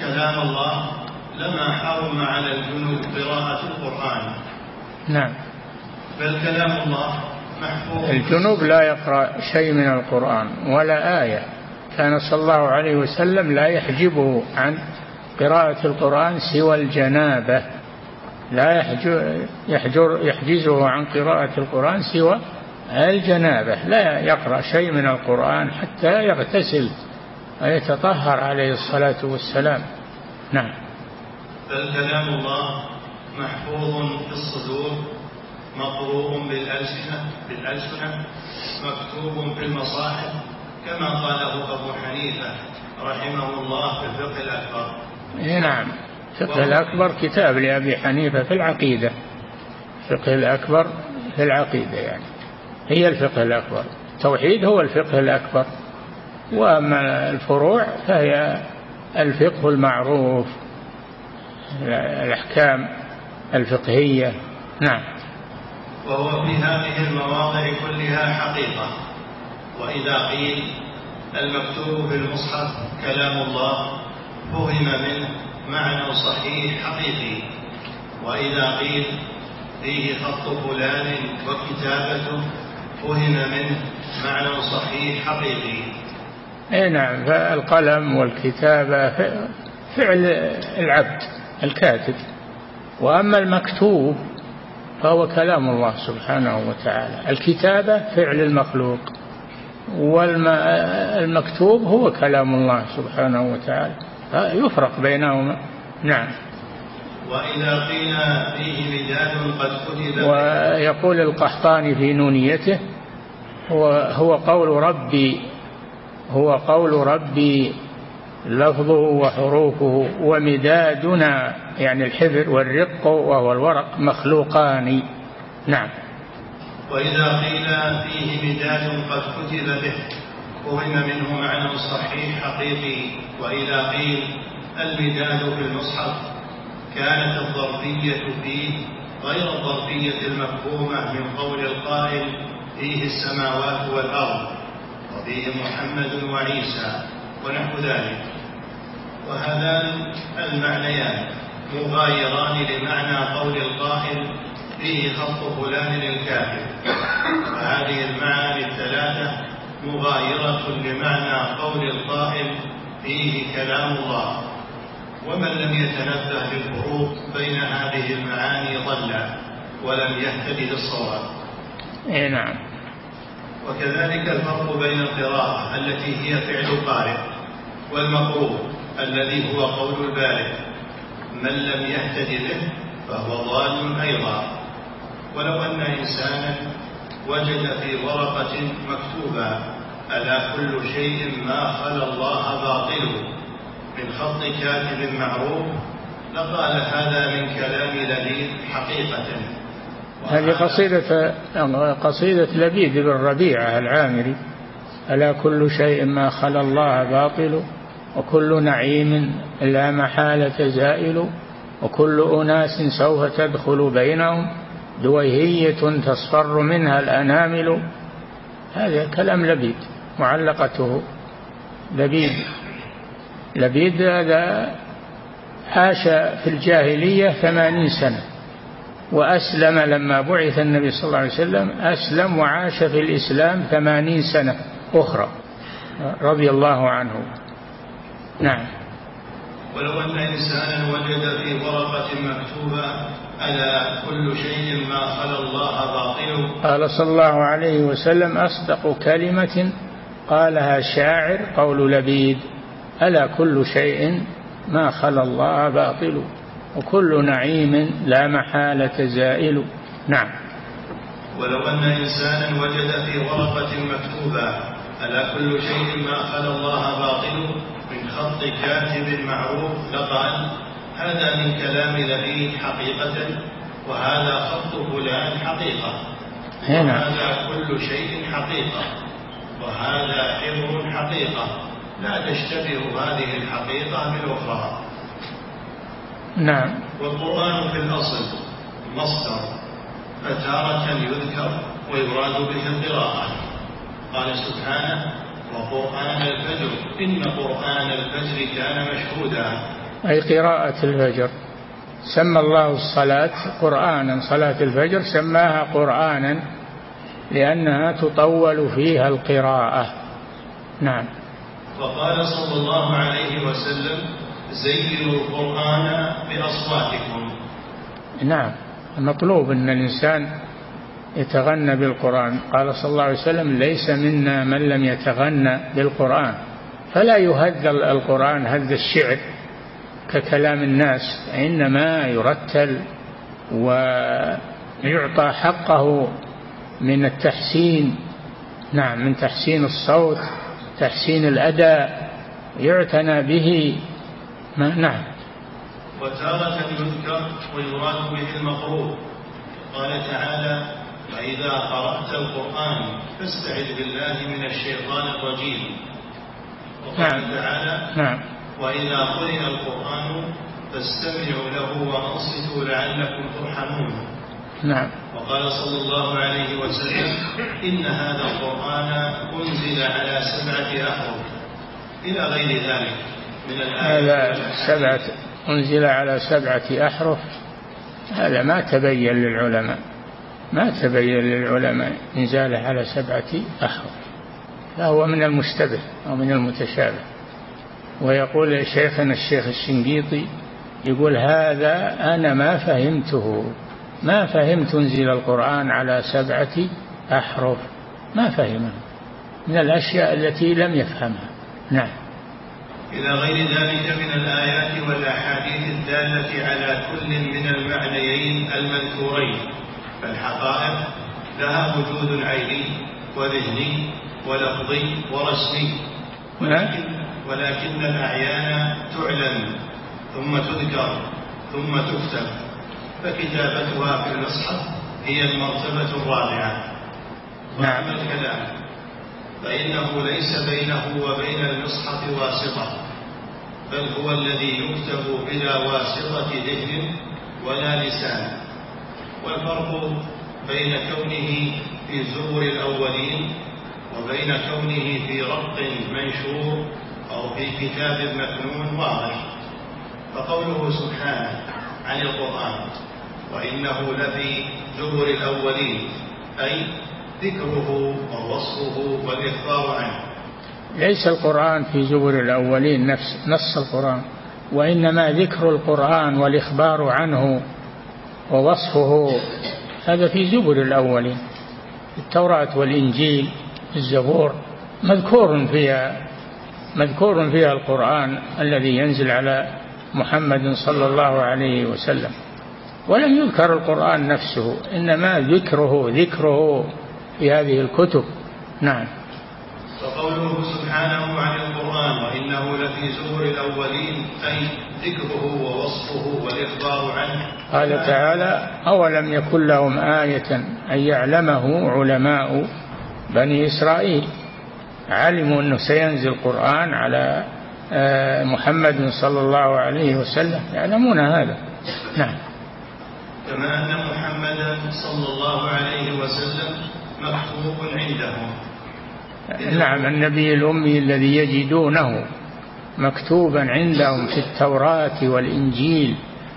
كلام الله لما حرم على الجنوب قراءة القرآن. نعم. بل كلام الله الجنوب لا يقرأ شيء من القرآن ولا آية. كان صلى الله عليه وسلم لا يحجبه عن قراءة القرآن سوى الجنابة. لا يحجر, يحجر يحجزه عن قراءة القرآن سوى الجنابة. لا يقرأ شيء من القرآن حتى يغتسل ويتطهر عليه الصلاة والسلام. نعم. بل كلام الله محفوظ في الصدور. مقروء بالألسنة بالألسنة مكتوب في المصاحف كما قاله أبو حنيفة رحمه الله في الفقه الأكبر. نعم. الفقه الأكبر كتاب لأبي حنيفة في العقيدة. الفقه الأكبر في العقيدة يعني. هي الفقه الأكبر. التوحيد هو الفقه الأكبر. وأما الفروع فهي الفقه المعروف الأحكام الفقهية. نعم. وهو في هذه المواضع كلها حقيقة. وإذا قيل المكتوب في المصحف كلام الله فهم منه معنى صحيح حقيقي. وإذا قيل فيه خط فلان وكتابته فهم منه معنى صحيح حقيقي. أي نعم فالقلم والكتابة فعل العبد الكاتب. وأما المكتوب فهو كلام الله سبحانه وتعالى. الكتابة فعل المخلوق والمكتوب هو كلام الله سبحانه وتعالى. يفرق بينهما. نعم. وإذا قيل فيه مداد قد كتب ويقول القحطاني في نونيته هو هو قول ربي هو قول ربي لفظه وحروفه ومدادنا يعني الحبر والرق وهو الورق مخلوقان. نعم. وإذا قيل فيه مداد قد كتب به فهم منه معنى صحيح حقيقي. وإذا قيل المداد في المصحف كانت الظرفية فيه غير الظرفية المفهومة من قول القائل فيه السماوات والأرض. وفيه محمد وعيسى. ونحو ذلك. وهذان المعنيان مغايران لمعنى قول القائل فيه خط فلان الكافر فهذه المعاني الثلاثة مغايرة لمعنى قول القائل فيه كلام الله. ومن لم يتنبه للفروق بين هذه المعاني ضل ولم يهتدي للصواب اي نعم. وكذلك الفرق بين القراءة التي هي فعل القارئ والمقروء الذي هو قول البارئ. من لم يهتد به فهو ضال أيضا. ولو أن إنسانا وجد في ورقة مكتوبا ألا كل شيء ما خلا الله باطل من خط كاتب معروف لقال هذا من كلام لبيد حقيقة. هذه قصيدة قصيدة لبيد بن ربيعة العامري. ألا كل شيء ما خلا الله باطل وكل نعيم لا محالة زائل وكل أناس سوف تدخل بينهم. دويهية تصفر منها الأنامل. هذا كلام لبيد معلقته. لبيد لبيد هذا عاش في الجاهلية ثمانين سنة. وأسلم لما بعث النبي صلى الله عليه وسلم أسلم وعاش في الإسلام ثمانين سنة أخرى رضي الله عنه. نعم. ولو أن إنسانا وجد في ورقة مكتوبة ألا كل شيء ما خلا الله باطل قال صلى الله عليه وسلم أصدق كلمة قالها شاعر قول لبيد ألا كل شيء ما خلا الله باطل وكل نعيم لا محالة زائل. نعم. ولو أن إنسانا وجد في ورقة مكتوبة ألا كل شيء ما خلا الله باطل من خط كاتب معروف لقال هذا من كلام لبيد حقيقة وهذا خط فلان حقيقة. نعم. وهذا كل شيء حقيقة. وهذا حبر حقيقة. لا تشتبه هذه الحقيقة بالأخرى. نعم. والقرآن في الأصل مصدر فتارة يذكر ويراد به القراءة. قال سبحانه وقرآن الفجر إن قرآن الفجر كان مشهودا. أي قراءة الفجر. سمى الله الصلاة قرآنا. صلاة الفجر سماها قرآنا لأنها تطول فيها القراءة. نعم. وقال صلى الله عليه وسلم زينوا القرآن بأصواتكم. نعم. المطلوب أن الإنسان يتغنى بالقرآن. قال صلى الله عليه وسلم ليس منا من لم يتغنى بالقرآن. فلا يهذ القرآن هذ الشعر ككلام الناس إنما يرتل ويعطى حقه من التحسين. نعم من تحسين الصوت تحسين الأداء يعتنى به. نعم. وتارة يذكر ويراد به المقروء. قال تعالى وإذا قرأت القرآن فاستعذ بالله من الشيطان الرجيم. وقال نعم. تعالى نعم. وإذا قرئ القرآن فاستمعوا له وأنصتوا لعلكم ترحمون. نعم. وقال صلى الله عليه وسلم إن هذا القرآن أنزل على سبعة أحرف. إلى غير ذلك. هذا سبعة أنزل على سبعة أحرف. هذا ما تبين للعلماء ما تبين للعلماء إنزاله على سبعة أحرف. فهو من المشتبه أو من المتشابه. ويقول شيخنا الشيخ الشنقيطي يقول هذا أنا ما فهمته ما فهمت أنزل القرآن على سبعة أحرف. ما فهمه. من الأشياء التي لم يفهمها. نعم. إلى غير ذلك من الآيات والأحاديث الدالة على كل من المعنيين المذكورين. فالحقائق لها وجود عيني وذهني ولفظي ورسمي. ولكن, ولكن الأعيان تعلن ثم تذكر ثم تكتب. فكتابتها في المصحف هي المرتبة الرابعة. نعم. الكلام فإنه ليس بينه وبين المصحف واسطة بل هو الذي يكتب بلا واسطة ذهن ولا لسان. والفرق بين كونه في زبر الأولين وبين كونه في رق منشور أو في كتاب مكنون واضح. فقوله سبحانه عن القرآن وإنه لفي زبر الأولين أي ذكره ووصفه والإخبار عنه. ليس القرآن في زبر الأولين نفس نص القرآن وإنما ذكر القرآن والإخبار عنه ووصفه. هذا في زبر الأولين. التوراة والإنجيل الزبور مذكور فيها مذكور فيها القرآن الذي ينزل على محمد صلى الله عليه وسلم. ولم يذكر القرآن نفسه إنما ذكره ذكره في هذه الكتب. نعم. وقوله سبحانه عن القرآن وإنه لفي زبر الأولين أي ذكره ووصفه والإخبار عنه. قال تعالى أولم يكن لهم آية أن يعلمه علماء بني إسرائيل؟ علموا أنه سينزل القرآن على آه، محمد صلى الله عليه وسلم. يعلمون هذا. نعم. كما أن محمدا صلى الله عليه وسلم مكتوب عندهم. نعم النبي الأمي الذي يجدونه مكتوبا عندهم في التوراة والإنجيل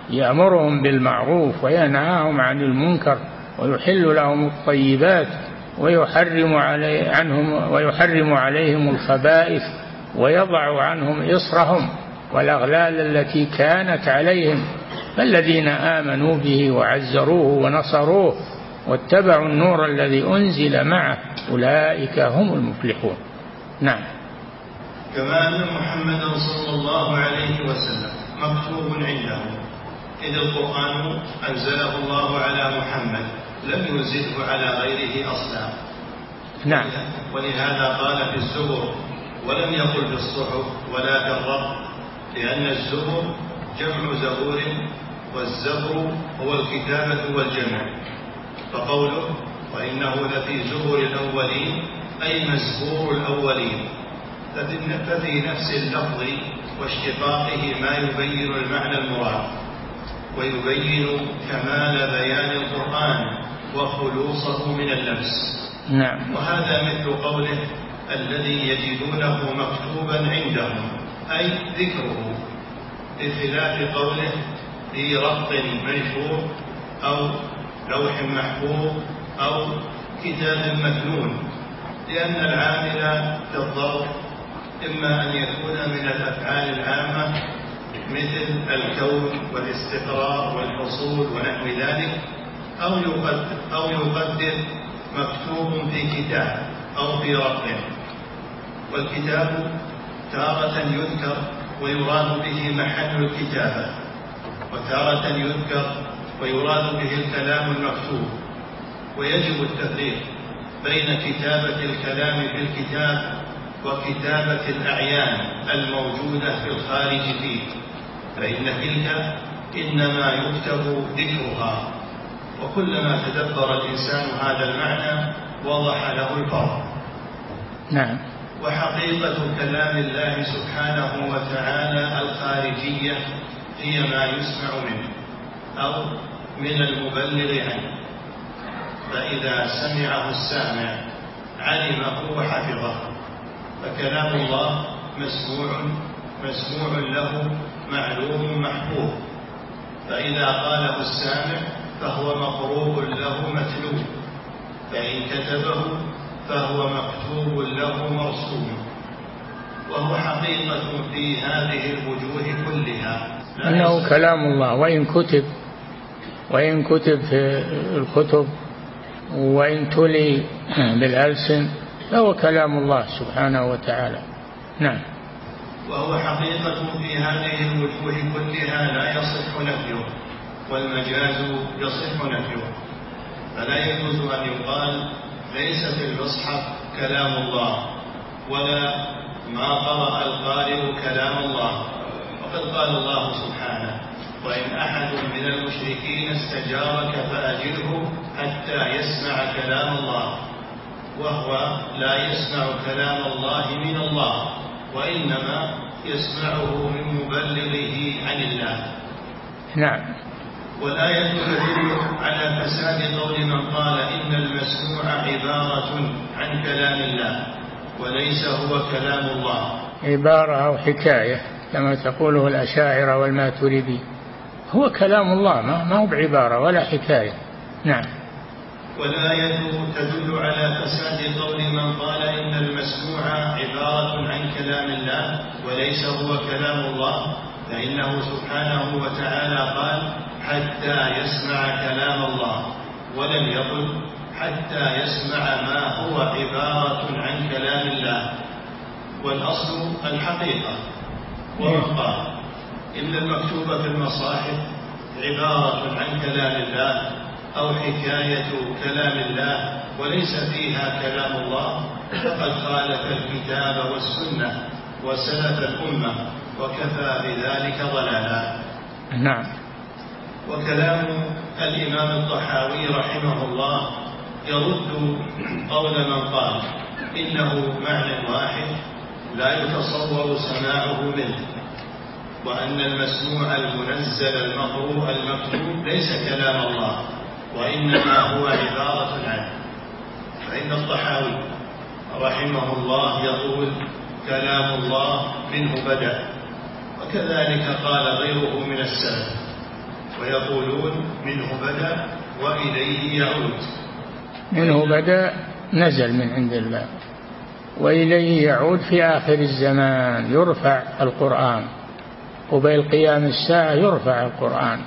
يأمرهم بالمعروف وينهاهم عن المنكر ويحل لهم الطيبات ويحرم علي عنهم ويحرم عليهم الخبائث ويضع عنهم إصرهم والأغلال التي كانت عليهم. فالذين آمنوا به وعزروه ونصروه واتبعوا النور الذي أنزل معه أولئك هم المفلحون. نعم. كما أن محمدا صلى الله عليه وسلم مكتوب عنده. إذ القرآن أنزله الله على محمد لم ينزله على غيره أصلا. نعم. ولهذا قال في الزبر ولم يقل في الصحف ولا في الرب لأن الزبر جمع زبور والزبر هو الكتابة والجمع. فقوله وإنه لفي زبر الأولين أي مزبور الأولين. ففي نفس اللفظ واشتقاقه ما يبين المعنى المراد. ويبين كمال بيان القرآن وخلوصه من اللبس نعم. وهذا مثل قوله الذي يجدونه مكتوبا عندهم أي ذكره. بخلاف قوله في رق منشور أو لوح محفوظ أو كتاب مكنون لأن العامل الضرب إما أن يكون من الأفعال العامة مثل الكون والاستقرار والحصول ونحو ذلك أو يقدر, أو يقدر مكتوب في كتاب أو في رقم. والكتاب تارة يذكر ويراد به محل الكتابة وتارة يذكر ويراد به الكلام المكتوب ويجب التفريق بين كتابة الكلام في الكتاب وكتابة الأعيان الموجودة في الخارج فيه فإن تلك إنما يكتب ذكرها. وكلما تدبر الإنسان هذا المعنى وضح له الفرق. نعم. وحقيقة كلام الله سبحانه وتعالى الخارجية هي ما يسمع منه أو من المبلغ عنه. فإذا سمعه السامع علمه وحفظه فكلام الله مسموع مسموع له معلوم محفوظ. فإذا قاله السامع فهو مقروء له متلو فإن كتبه فهو مكتوب له مرسوم. وهو حقيقة في هذه الوجوه كلها. أنه كلام الله. وإن كتب وإن كتب في الكتب وإن تلي بالألسن فهو كلام الله سبحانه وتعالى. نعم. وهو حقيقة في هذه الوجوه كلها لا يصح نفيه والمجاز يصح نفيه. فلا يجوز أن يقال ليس في المصحف كلام الله ولا ما قرأ القارئ كلام الله. وقد قال الله سبحانه. وإن أحد من المشركين استجارك فأجره حتى يسمع كلام الله وهو لا يسمع كلام الله من الله وإنما يسمعه من مبلغه عن الله. نعم. والآية تدل على فساد قول من قال إن المسموع عبارة عن كلام الله وليس هو كلام الله. عبارة أو حكاية كما تقوله الأشاعرة والماتريدي هو كلام الله ما هو بعبارة ولا حكاية. نعم. والآية تدل على فساد قول من قال إن المسموع عبارة عن كلام الله وليس هو كلام الله فإنه سبحانه وتعالى قال حتى يسمع كلام الله ولم يقل حتى يسمع ما هو عبارة عن كلام الله والأصل الحقيقة. ومن قال إن المكتوب في المصاحف عبارة عن كلام الله أو حكاية كلام الله وليس فيها كلام الله فقد خالف الكتاب والسنة وسلف الأمة وكفى بذلك ضلالا. نعم. وكلام الإمام الطحاوي رحمه الله يرد قول من قال إنه معنى واحد لا يتصور سماعه منه. وأن المسموع المنزل المقروء المكتوب ليس كلام الله وإنما هو عبارة عنه. فإن الطحاوي رحمه الله يقول كلام الله منه بدأ. وكذلك قال غيره من السلف ويقولون منه بدأ وإليه يعود. منه بدأ نزل من عند الله وإليه يعود في آخر الزمان يرفع القرآن. قبيل قيام الساعة يرفع القرآن.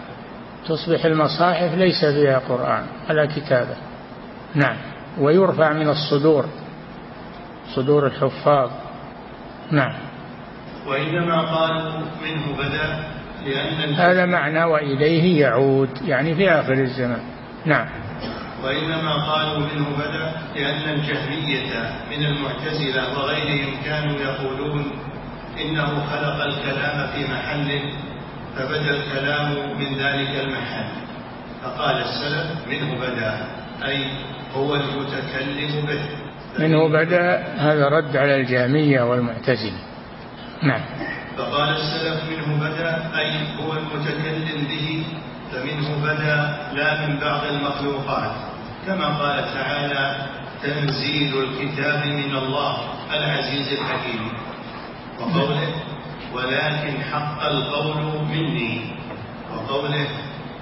تصبح المصاحف ليس فيها قرآن ولا كتابة. نعم. ويرفع من الصدور صدور الحفاظ. نعم. وإنما قالوا منه بدأ لأن هذا معنى وإليه يعود يعني في آخر الزمان. نعم. وإنما قالوا منه بدأ لأن الجهمية من المعتزلة وغيرهم كانوا يقولون إنه خلق الكلام في محل فبدأ الكلام من ذلك المحل. فقال السلف منه بدا. أي هو المتكلم به. منه بدا هذا رد على الجهمية والمعتزلة. نعم. فقال السلف منه بدا. أي هو المتكلم به. فمنه بدا لا من بعض المخلوقات. كما قال تعالى تنزيل الكتاب من الله العزيز الحكيم. وقوله ولكن حق القول مني. وقوله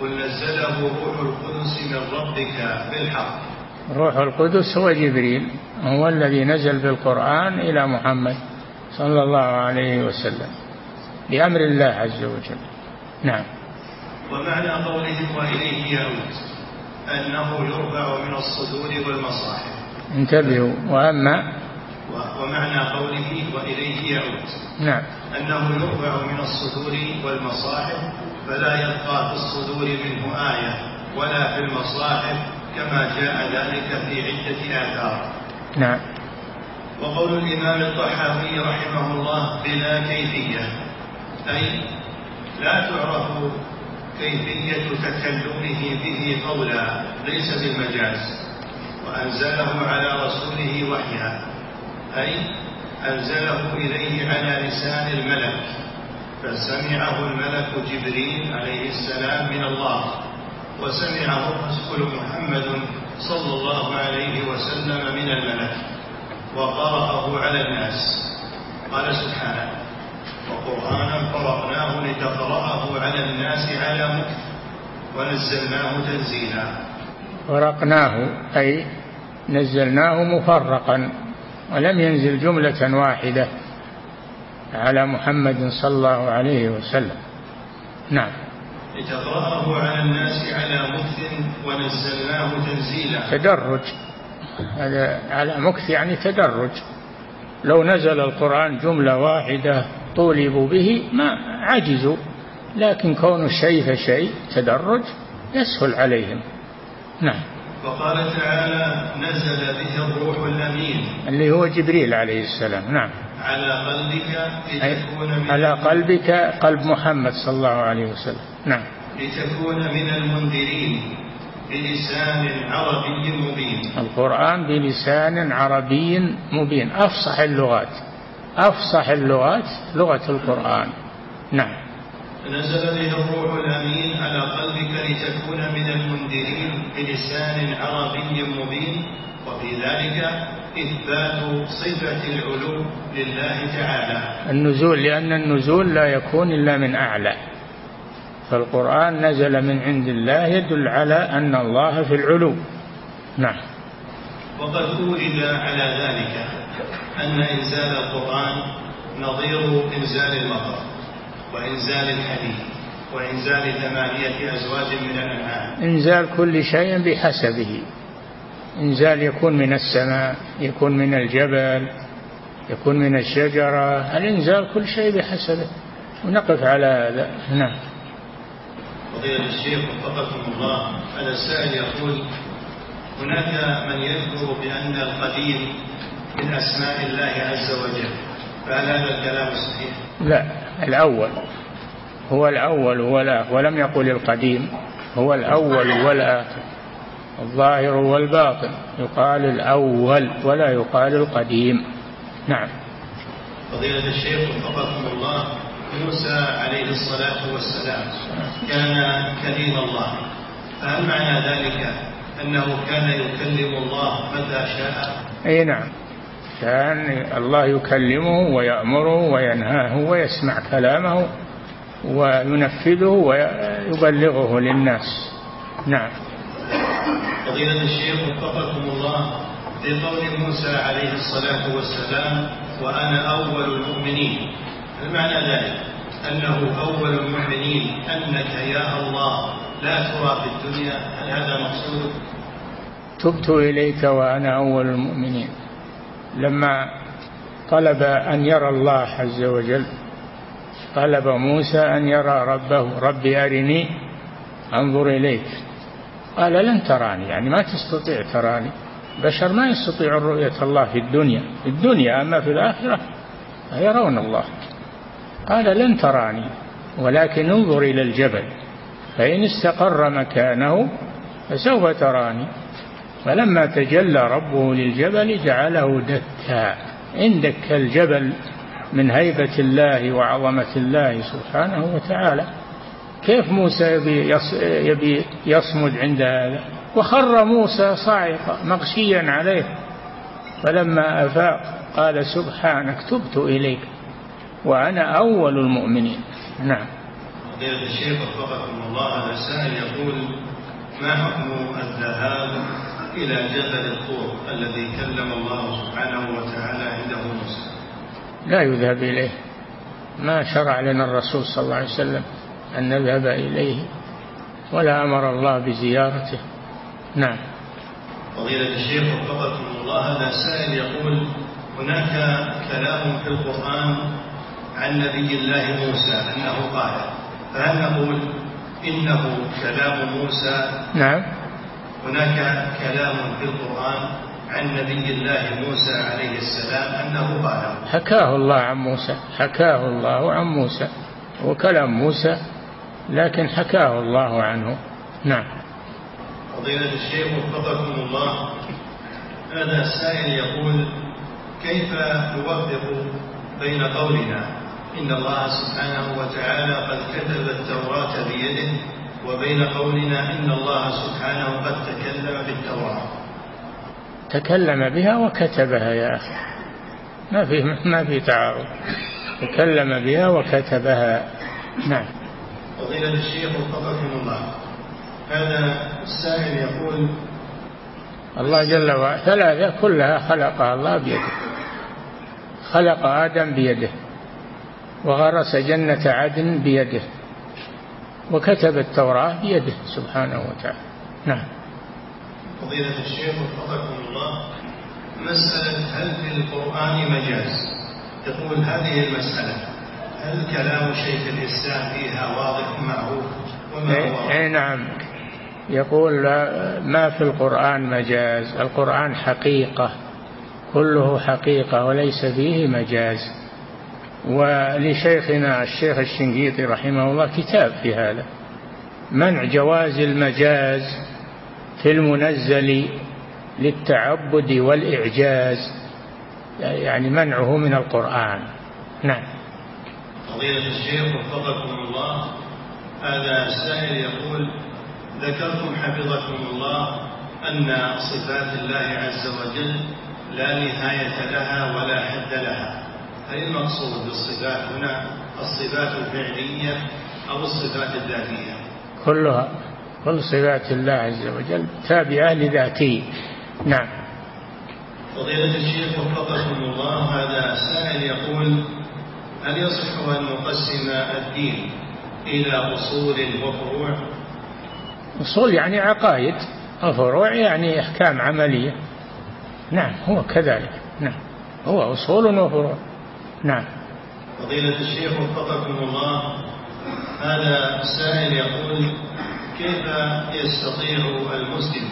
قل نزله روح القدس من ربك بالحق. روح القدس هو جبريل هو الذي نزل بالقرآن إلى محمد صلى الله عليه وسلم بأمر الله عز وجل. نعم. ومعنى قولهم وإليه يعود أنه يرفع من الصدور والمصاحف. انتبهوا وأما ومعنى قوله وإليه يعود. نعم. أنه يرفع من الصدور والمصاحف فلا يبقى في الصدور منه آية ولا في المصاحف كما جاء ذلك في عدة آثار. نعم. وقول الإمام الطحاوي رحمه الله بلا كيفية أي لا تعرف كيفية تكلمه به قولا ليس بالمجاز. وأنزله على رسوله وحيا. أي أنزله إليه على لسان الملك فسمعه الملك جبريل عليه السلام من الله وسمعه الرسول محمد صلى الله عليه وسلم من الملك وقرأه على الناس. قال سبحانه وقرآنا فرقناه لتقرأه على الناس على مكث ونزلناه تنزيلا. فرقناه أي نزلناه مفرقا. ولم ينزل جملة واحدة على محمد صلى الله عليه وسلم. نعم. لتقرأه على الناس على مكث ونزلناه تنزيلا. تدرج. هذا على مكث يعني تدرج. لو نزل القرآن جملة واحدة طولبوا به ما عجزوا. لكن كون الشيء فشيء تدرج يسهل عليهم. نعم. وقال تعالى نزل به الروح الأمين. اللي هو جبريل عليه السلام. نعم. على قلبك لتكون من على قلبك قلب محمد صلى الله عليه وسلم. نعم. لتكون من المنذرين بلسان عربي مبين. القرآن بلسان عربي مبين. أفصح اللغات. أفصح اللغات لغة القرآن. نعم. نزل به الروح الأمين على قلبك لتكون من المنذرين بلسان عربي مبين وفي ذلك إثبات صفة العلو لله تعالى. النزول لأن النزول لا يكون إلا من أعلى. فالقرآن نزل من عند الله يدل على أن الله في العلو. نعم. وقد أورد على ذلك أن إنزال القرآن نظير إنزال المطر. وإنزال الحديد وإنزال ثمانية أزواج من الأنعام. إنزال كل شيء بحسبه. إنزال يكون من السماء يكون من الجبل يكون من الشجرة. الإنزال كل شيء بحسبه. ونقف على هذا. نعم. فضيلة الشيخ وفقكم الله. هذا السائل يقول هناك من يذكر بأن القديم من أسماء الله عز وجل فهل هذا الكلام صحيح؟ لا. الأول هو الأول والآخر ولم يقل القديم هو الأول والآخر الظاهر والباطن يقال الأول ولا يقال القديم نعم فضيلة الشيخ وفقكم الله موسى عليه الصلاة والسلام كان كليم الله. فهل معنى ذلك أنه كان يكلم الله متى شاء؟ أي نعم. كان الله يكلمه ويأمره وينهاه ويسمع كلامه وينفذه ويبلغه للناس. نعم. فضيلة الشيخ وفقكم الله في قول موسى عليه الصلاة والسلام وأنا أول المؤمنين. هل معنى ذلك؟ أنه أول المؤمنين أنك يا الله لا ترى في الدنيا هل هذا مقصود؟ تبت إليك وأنا أول المؤمنين. لما طلب أن يرى الله عز وجل طلب موسى أن يرى ربه ربي أرني أنظر إليك. قال لن تراني يعني ما تستطيع تراني بشر ما يستطيع رؤية الله في الدنيا في الدنيا أما في الآخرة يرون الله. قال لن تراني ولكن انظر إلى الجبل فإن استقر مكانه فسوف تراني. فلما تجلى ربه للجبل جعله دكا. إن دك الجبل من هيبة الله وعظمة الله سبحانه وتعالى كيف موسى يبي, يبي يصمد عند هذا؟ وخر موسى صاعقا مغشيا عليه. فلما أفاق قال سبحانك تبت إليك وأنا أول المؤمنين. نعم. الشيخ وفقكم الله هذا يقول ما حكم الذهاب إلى جبل الطور الذي كلم الله سبحانه وتعالى عنده موسى. لا يذهب إليه. ما شرع لنا الرسول صلى الله عليه وسلم أن نذهب إليه. ولا أمر الله بزيارته. نعم. فضيلة الشيخ وفقكم الله هذا سائل يقول هناك كلام في القرآن عن نبي الله موسى أنه قال فهل نقول إنه كلام موسى؟ نعم. هناك كلام في القرآن عن نبي الله موسى عليه السلام أنه قال حكاه الله عن موسى حكاه الله عن موسى وكلام موسى لكن حكاه الله عنه. نعم. فضيلة الشيخ وفقكم الله هذا السائل يقول كيف نوفق بين قولنا إن الله سبحانه وتعالى قد كتب التوراة بيده وبين قولنا إن الله سبحانه قد تكلم بالتوراة. تكلم بها وكتبها يا أخي. ما في ما في تعارض. تكلم بها وكتبها. نعم. فضيلة الشيخ وفقكم الله. هذا السائل يقول الله جل وعلا ثلاثة كلها خلقها الله بيده. خلق آدم بيده. وغرس جنة عدن بيده. وكتب التوراة بيده سبحانه وتعالى. نعم. فضيلة الشيخ وفقكم الله مسألة هل في القرآن مجاز؟ يقول هذه المسألة هل كلام شيخ الإسلام فيها واضح معروف وما هو اي نعم. يقول ما في القرآن مجاز؟ القرآن حقيقة كله حقيقة وليس فيه مجاز. ولشيخنا الشيخ الشنقيطي رحمه الله كتاب في هذا. منع جواز المجاز في المنزل للتعبد والإعجاز يعني منعه من القرآن. نعم. فضيلة الشيخ وفقكم الله هذا السائل يقول ذكرتم حفظكم الله أن صفات الله عز وجل لا نهاية لها ولا حد لها. هل المقصود بالصفات هنا الصفات الفعلية أو الصفات الذاتية؟ كلها. كل صفات الله عز وجل تابعة لذاته. نعم. فضيلة الشيخ وفقكم الله هذا سائل يقول هل يصح أن نقسم الدين إلى أصول وفروع؟ أصول يعني عقائد وفروع يعني أحكام عملية. نعم هو كذلك. نعم هو أصول وفروع. نعم. فضيلة الشيخ وفقكم الله هذا السائل يقول كيف يستطيع المسلم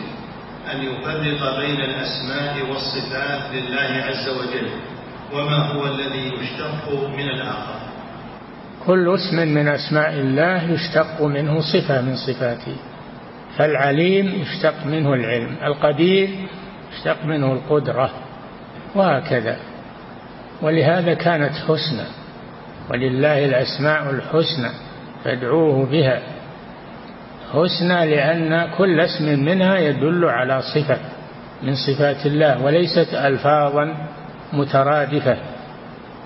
أن يفرق بين الأسماء والصفات لله عز وجل؟ وما هو الذي يشتق من الآخر؟ كل اسم من أسماء الله يشتق منه صفة من صفاته. فالعليم يشتق منه العلم القدير يشتق منه القدرة وهكذا. ولهذا كانت حسنى ولله الأسماء الحسنى فادعوه بها. حسنى لأن كل اسم منها يدل على صفة من صفات الله وليست ألفاظا مترادفة.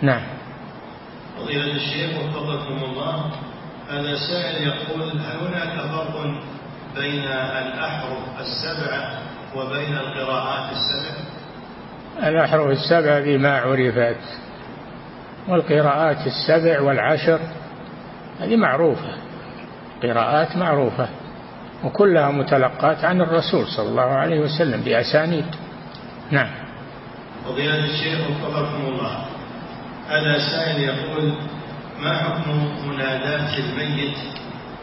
نعم. فضيلة الشيخ وفقكم الله هذا سائل يقول هل هناك فرق بين الأحرف السبعة وبين القراءات السبع؟ الأحرف السبع بما عرفت والقراءات السبع والعشر هذه معروفة قراءات معروفة وكلها متلقات عن الرسول صلى الله عليه وسلم بأسانيد. نعم. فضيلة الشيخ وفقكم الله. هذا سائل يقول ما حكم مناداة الميت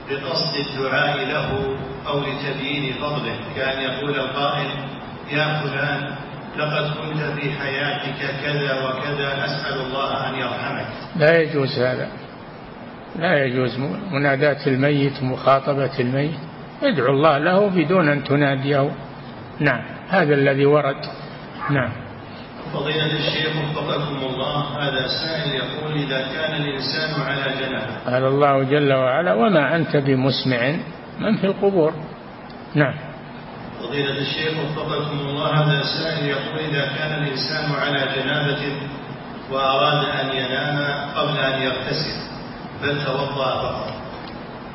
بقصد الدعاء له أو لتبيين فضله؟ كأن يقول القائل يا فلان لقد كنت في حياتك كذا وكذا أسأل الله أن يرحمك. لا يجوز هذا. لا يجوز. مناداة الميت ومخاطبة الميت. ادعو الله له بدون أن تناديه. نعم. هذا الذي ورد. نعم. فضيلة الشيخ وفقكم الله هذا سائل يقول إذا كان الإنسان على جنابه قال الله جل وعلا وما أنت بمسمع من في القبور. نعم. فضيلة الشيخ وفقكم الله هذا سائل يقول إذا كان الإنسان على جنابة وأراد أن ينام قبل أن يغتسل بل توضأ فقط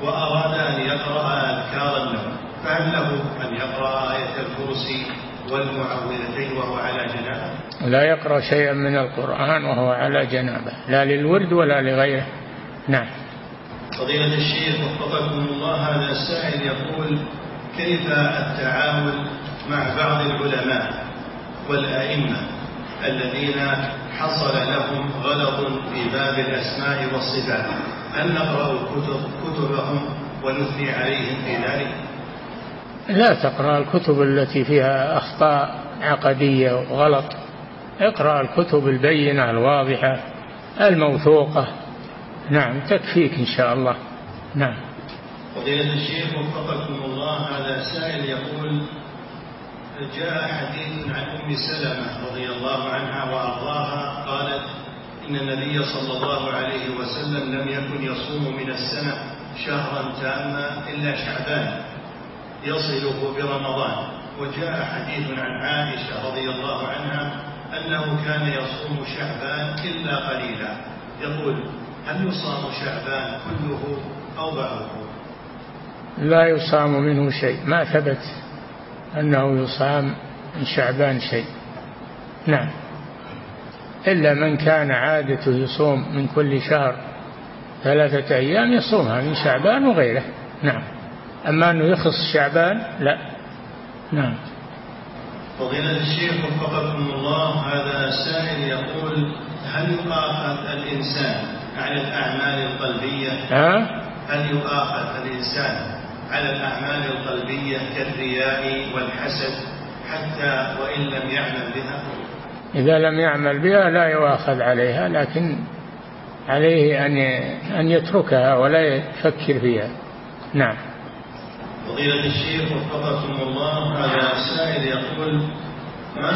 وأراد أن يقرأ أذكار النوم فهل له أن يقرأ آية الكرسي والمعوذتين وهو على جنابة؟ لا يقرأ شيئا من القرآن وهو على جنابة لا للورد ولا لغيره. نعم. فضيلة الشيخ وفقكم الله هذا السائل يقول كيف التعامل مع بعض العلماء والأئمة الذين حصل لهم غلط في باب الأسماء والصفات؟ هل نقرأ كتب كتبهم ونثني عليهم في ذلك؟ لا تقرأ الكتب التي فيها أخطاء عقدية وغلط. اقرأ الكتب البينة الواضحة الموثوقة. نعم تكفيك إن شاء الله. نعم. فضيلة الشيخ وفقكم الله هذا سائل يقول جاء حديث عن أم سلمة رضي الله عنها وأرضاها قالت إن النبي صلى الله عليه وسلم لم يكن يصوم من السنة شهرا تاما إلا شعبان يصله برمضان. وجاء حديث عن عائشة رضي الله عنها أنه كان يصوم شعبان إلا قليلا. يقول هل يصام شعبان كله أو بعضه؟ لا يصام منه شيء. ما ثبت أنه يصام من شعبان شيء. نعم. إلا من كان عادته يصوم من كل شهر ثلاثة أيام يصومها من شعبان وغيره. نعم. أما أنه يخص شعبان لا. نعم. فضيلة الشيخ وفقكم الله هذا سائل يقول هل يؤاخذ الإنسان على الأعمال القلبية؟ ها؟ هل يؤاخذ الإنسان على الأعمال القلبية كالرياء والحسد حتى وإن لم يعمل بها. إذا لم يعمل بها لا يؤاخذ عليها لكن عليه أن أن يتركها ولا يفكر فيها. نعم. فضيلة الشيخ وفقكم الله هذا سائل يقول ما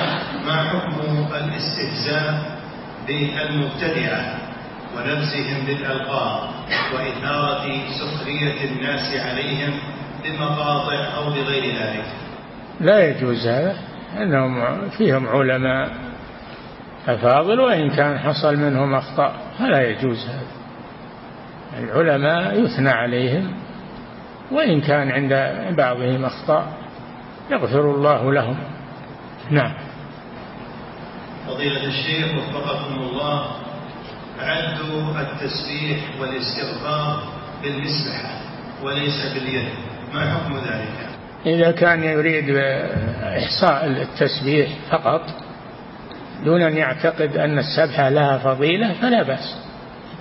ما حكم الاستهزاء بالمبتدعة؟ ونبزهم بالألقاب وإثارة سخرية الناس عليهم بمقاطع أو بغير ذلك. لا يجوز هذا أنهم فيهم علماء أفاضل وإن كان حصل منهم أخطاء فلا يجوز هذا. العلماء يثنى عليهم وإن كان عند بعضهم أخطاء يغفر الله لهم. نعم. فضيلة الشيخ وفقكم الله عد التسبيح والاستغفار بالمسبحة وليس باليد. ما حكم ذلك؟ إذا كان يريد إحصاء التسبيح فقط دون أن يعتقد أن السبحة لها فضيلة فلا بأس.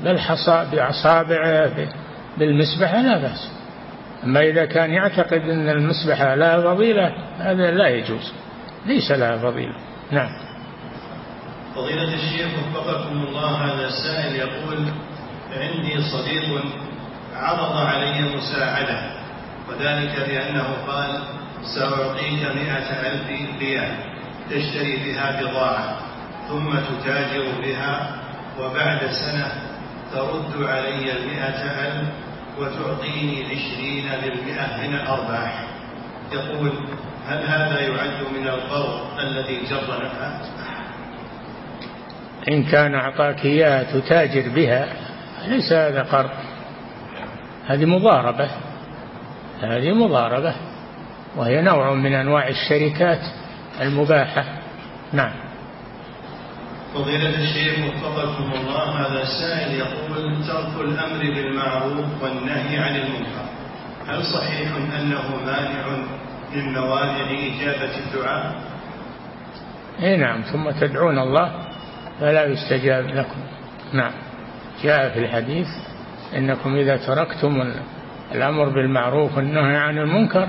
بل حصى بأصابعه بالمسبحة لا بأس. أما إذا كان يعتقد أن المسبحة لها فضيلة هذا لا يجوز. ليس لها فضيلة. نعم. فضيلة الشيخ وفقكم الله هذا السائل يقول عندي صديق عرض علي مساعدة وذلك بأنه قال سأعطيك مئة ألف ريال تشتري بها بضاعة ثم تتاجر بها وبعد سنة ترد علي المئة ألف وتعطيني عشرين بالمئة من الأرباح. يقول هل هذا يعد من القرض الذي جر نفعه إن كان أعطاك إياها تتاجر بها ليس هذا قرض. هذه مضاربة. هذه مضاربة. وهي نوع من أنواع الشركات المباحة. نعم. فضيلة الشيخ وفقكم الله هذا السائل يقول ترك الأمر بالمعروف والنهي عن المنكر. هل صحيح أنه مانع من موانع إجابة الدعاء؟ اي نعم ثم تدعون الله. فلا يستجاب لكم. نعم. جاء في الحديث إنكم إذا تركتم الأمر بالمعروف والنهي عن المنكر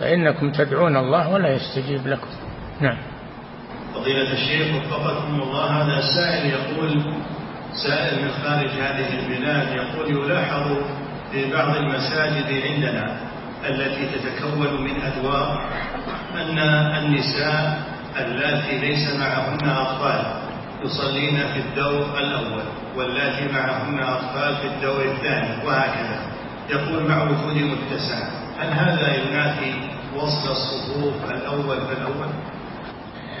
فإنكم تدعون الله ولا يستجيب لكم. نعم. فضيلة الشيخ وفقكم الله هذا سائل يقول سائل من خارج هذه البلاد يقول يلاحظ في بعض المساجد عندنا التي تتكون من أدوار أن النساء اللاتي ليس معهن أطفال. يصلين في الدور الأول واللاتي معهن أطفال في الدور الثاني وهكذا. يقول مع وجود متسع. هل هذا ينافي وصل الصفوف الأول فالأول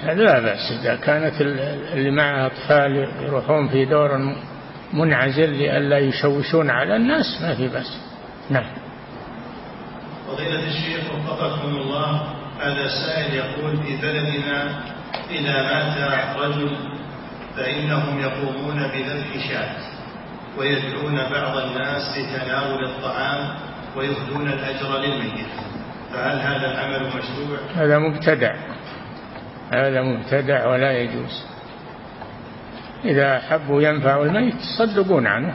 لا بأس. إذا كانت اللي معها أطفال يروحون في دور منعزل لئلا يشوشون على الناس ما في بأس. نعم. فضيلة الشيخ وفقكم الله هذا سائل يقول في بلدنا إذا مات رجل فإنهم يقومون بذبح شاة ويدعون بعض الناس لتناول الطعام ويهدون الأجر للميت. فهل هذا العمل مشروع؟ هذا مبتدع. هذا مبتدع ولا يجوز. إذا حبوا ينفعوا الميت يصدقون عنه.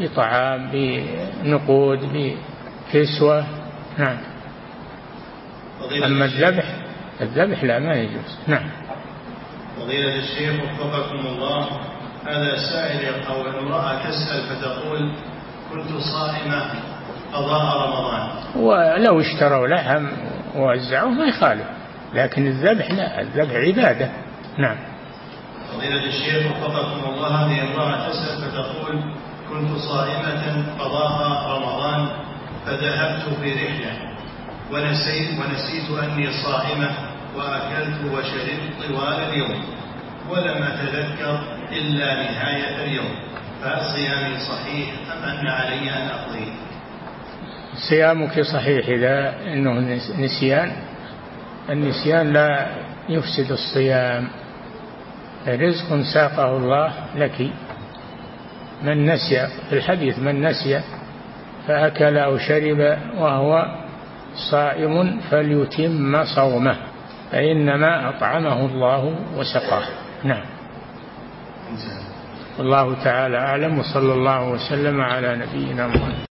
بطعام بنقود بكسوة. نعم. أما الذبح الذبح لا ما يجوز. نعم. فضيلة الشيخ وفقكم الله هذا سائل أو امرأة تسأل فتقول كنت صائمة قضاء رمضان. ولو اشتروا لحم ووزعوه ما يخالف لكن الذبح لا الذبح عبادة. نعم. فضيلة الشيخ وفقكم الله هذه امرأة تسأل فتقول كنت صائمة قضاء رمضان فذهبت في رحلة ونسيت ونسيت أني صائمة وأكلت وشربت طوال اليوم ولم أتذكر إلا نهاية اليوم. فهل صيامي صحيح أم أن علي أن أقضي صيامك صحيح إذا أنه نسيان. النسيان لا يفسد الصيام. رزق ساقه الله لك. من نسي في الحديث من نسي فأكل أو شرب وهو صائم فليتم صومه. فإنما أطعمه الله وسقاه. نعم. والله تعالى أعلم وصلى الله وسلم على نبينا محمد.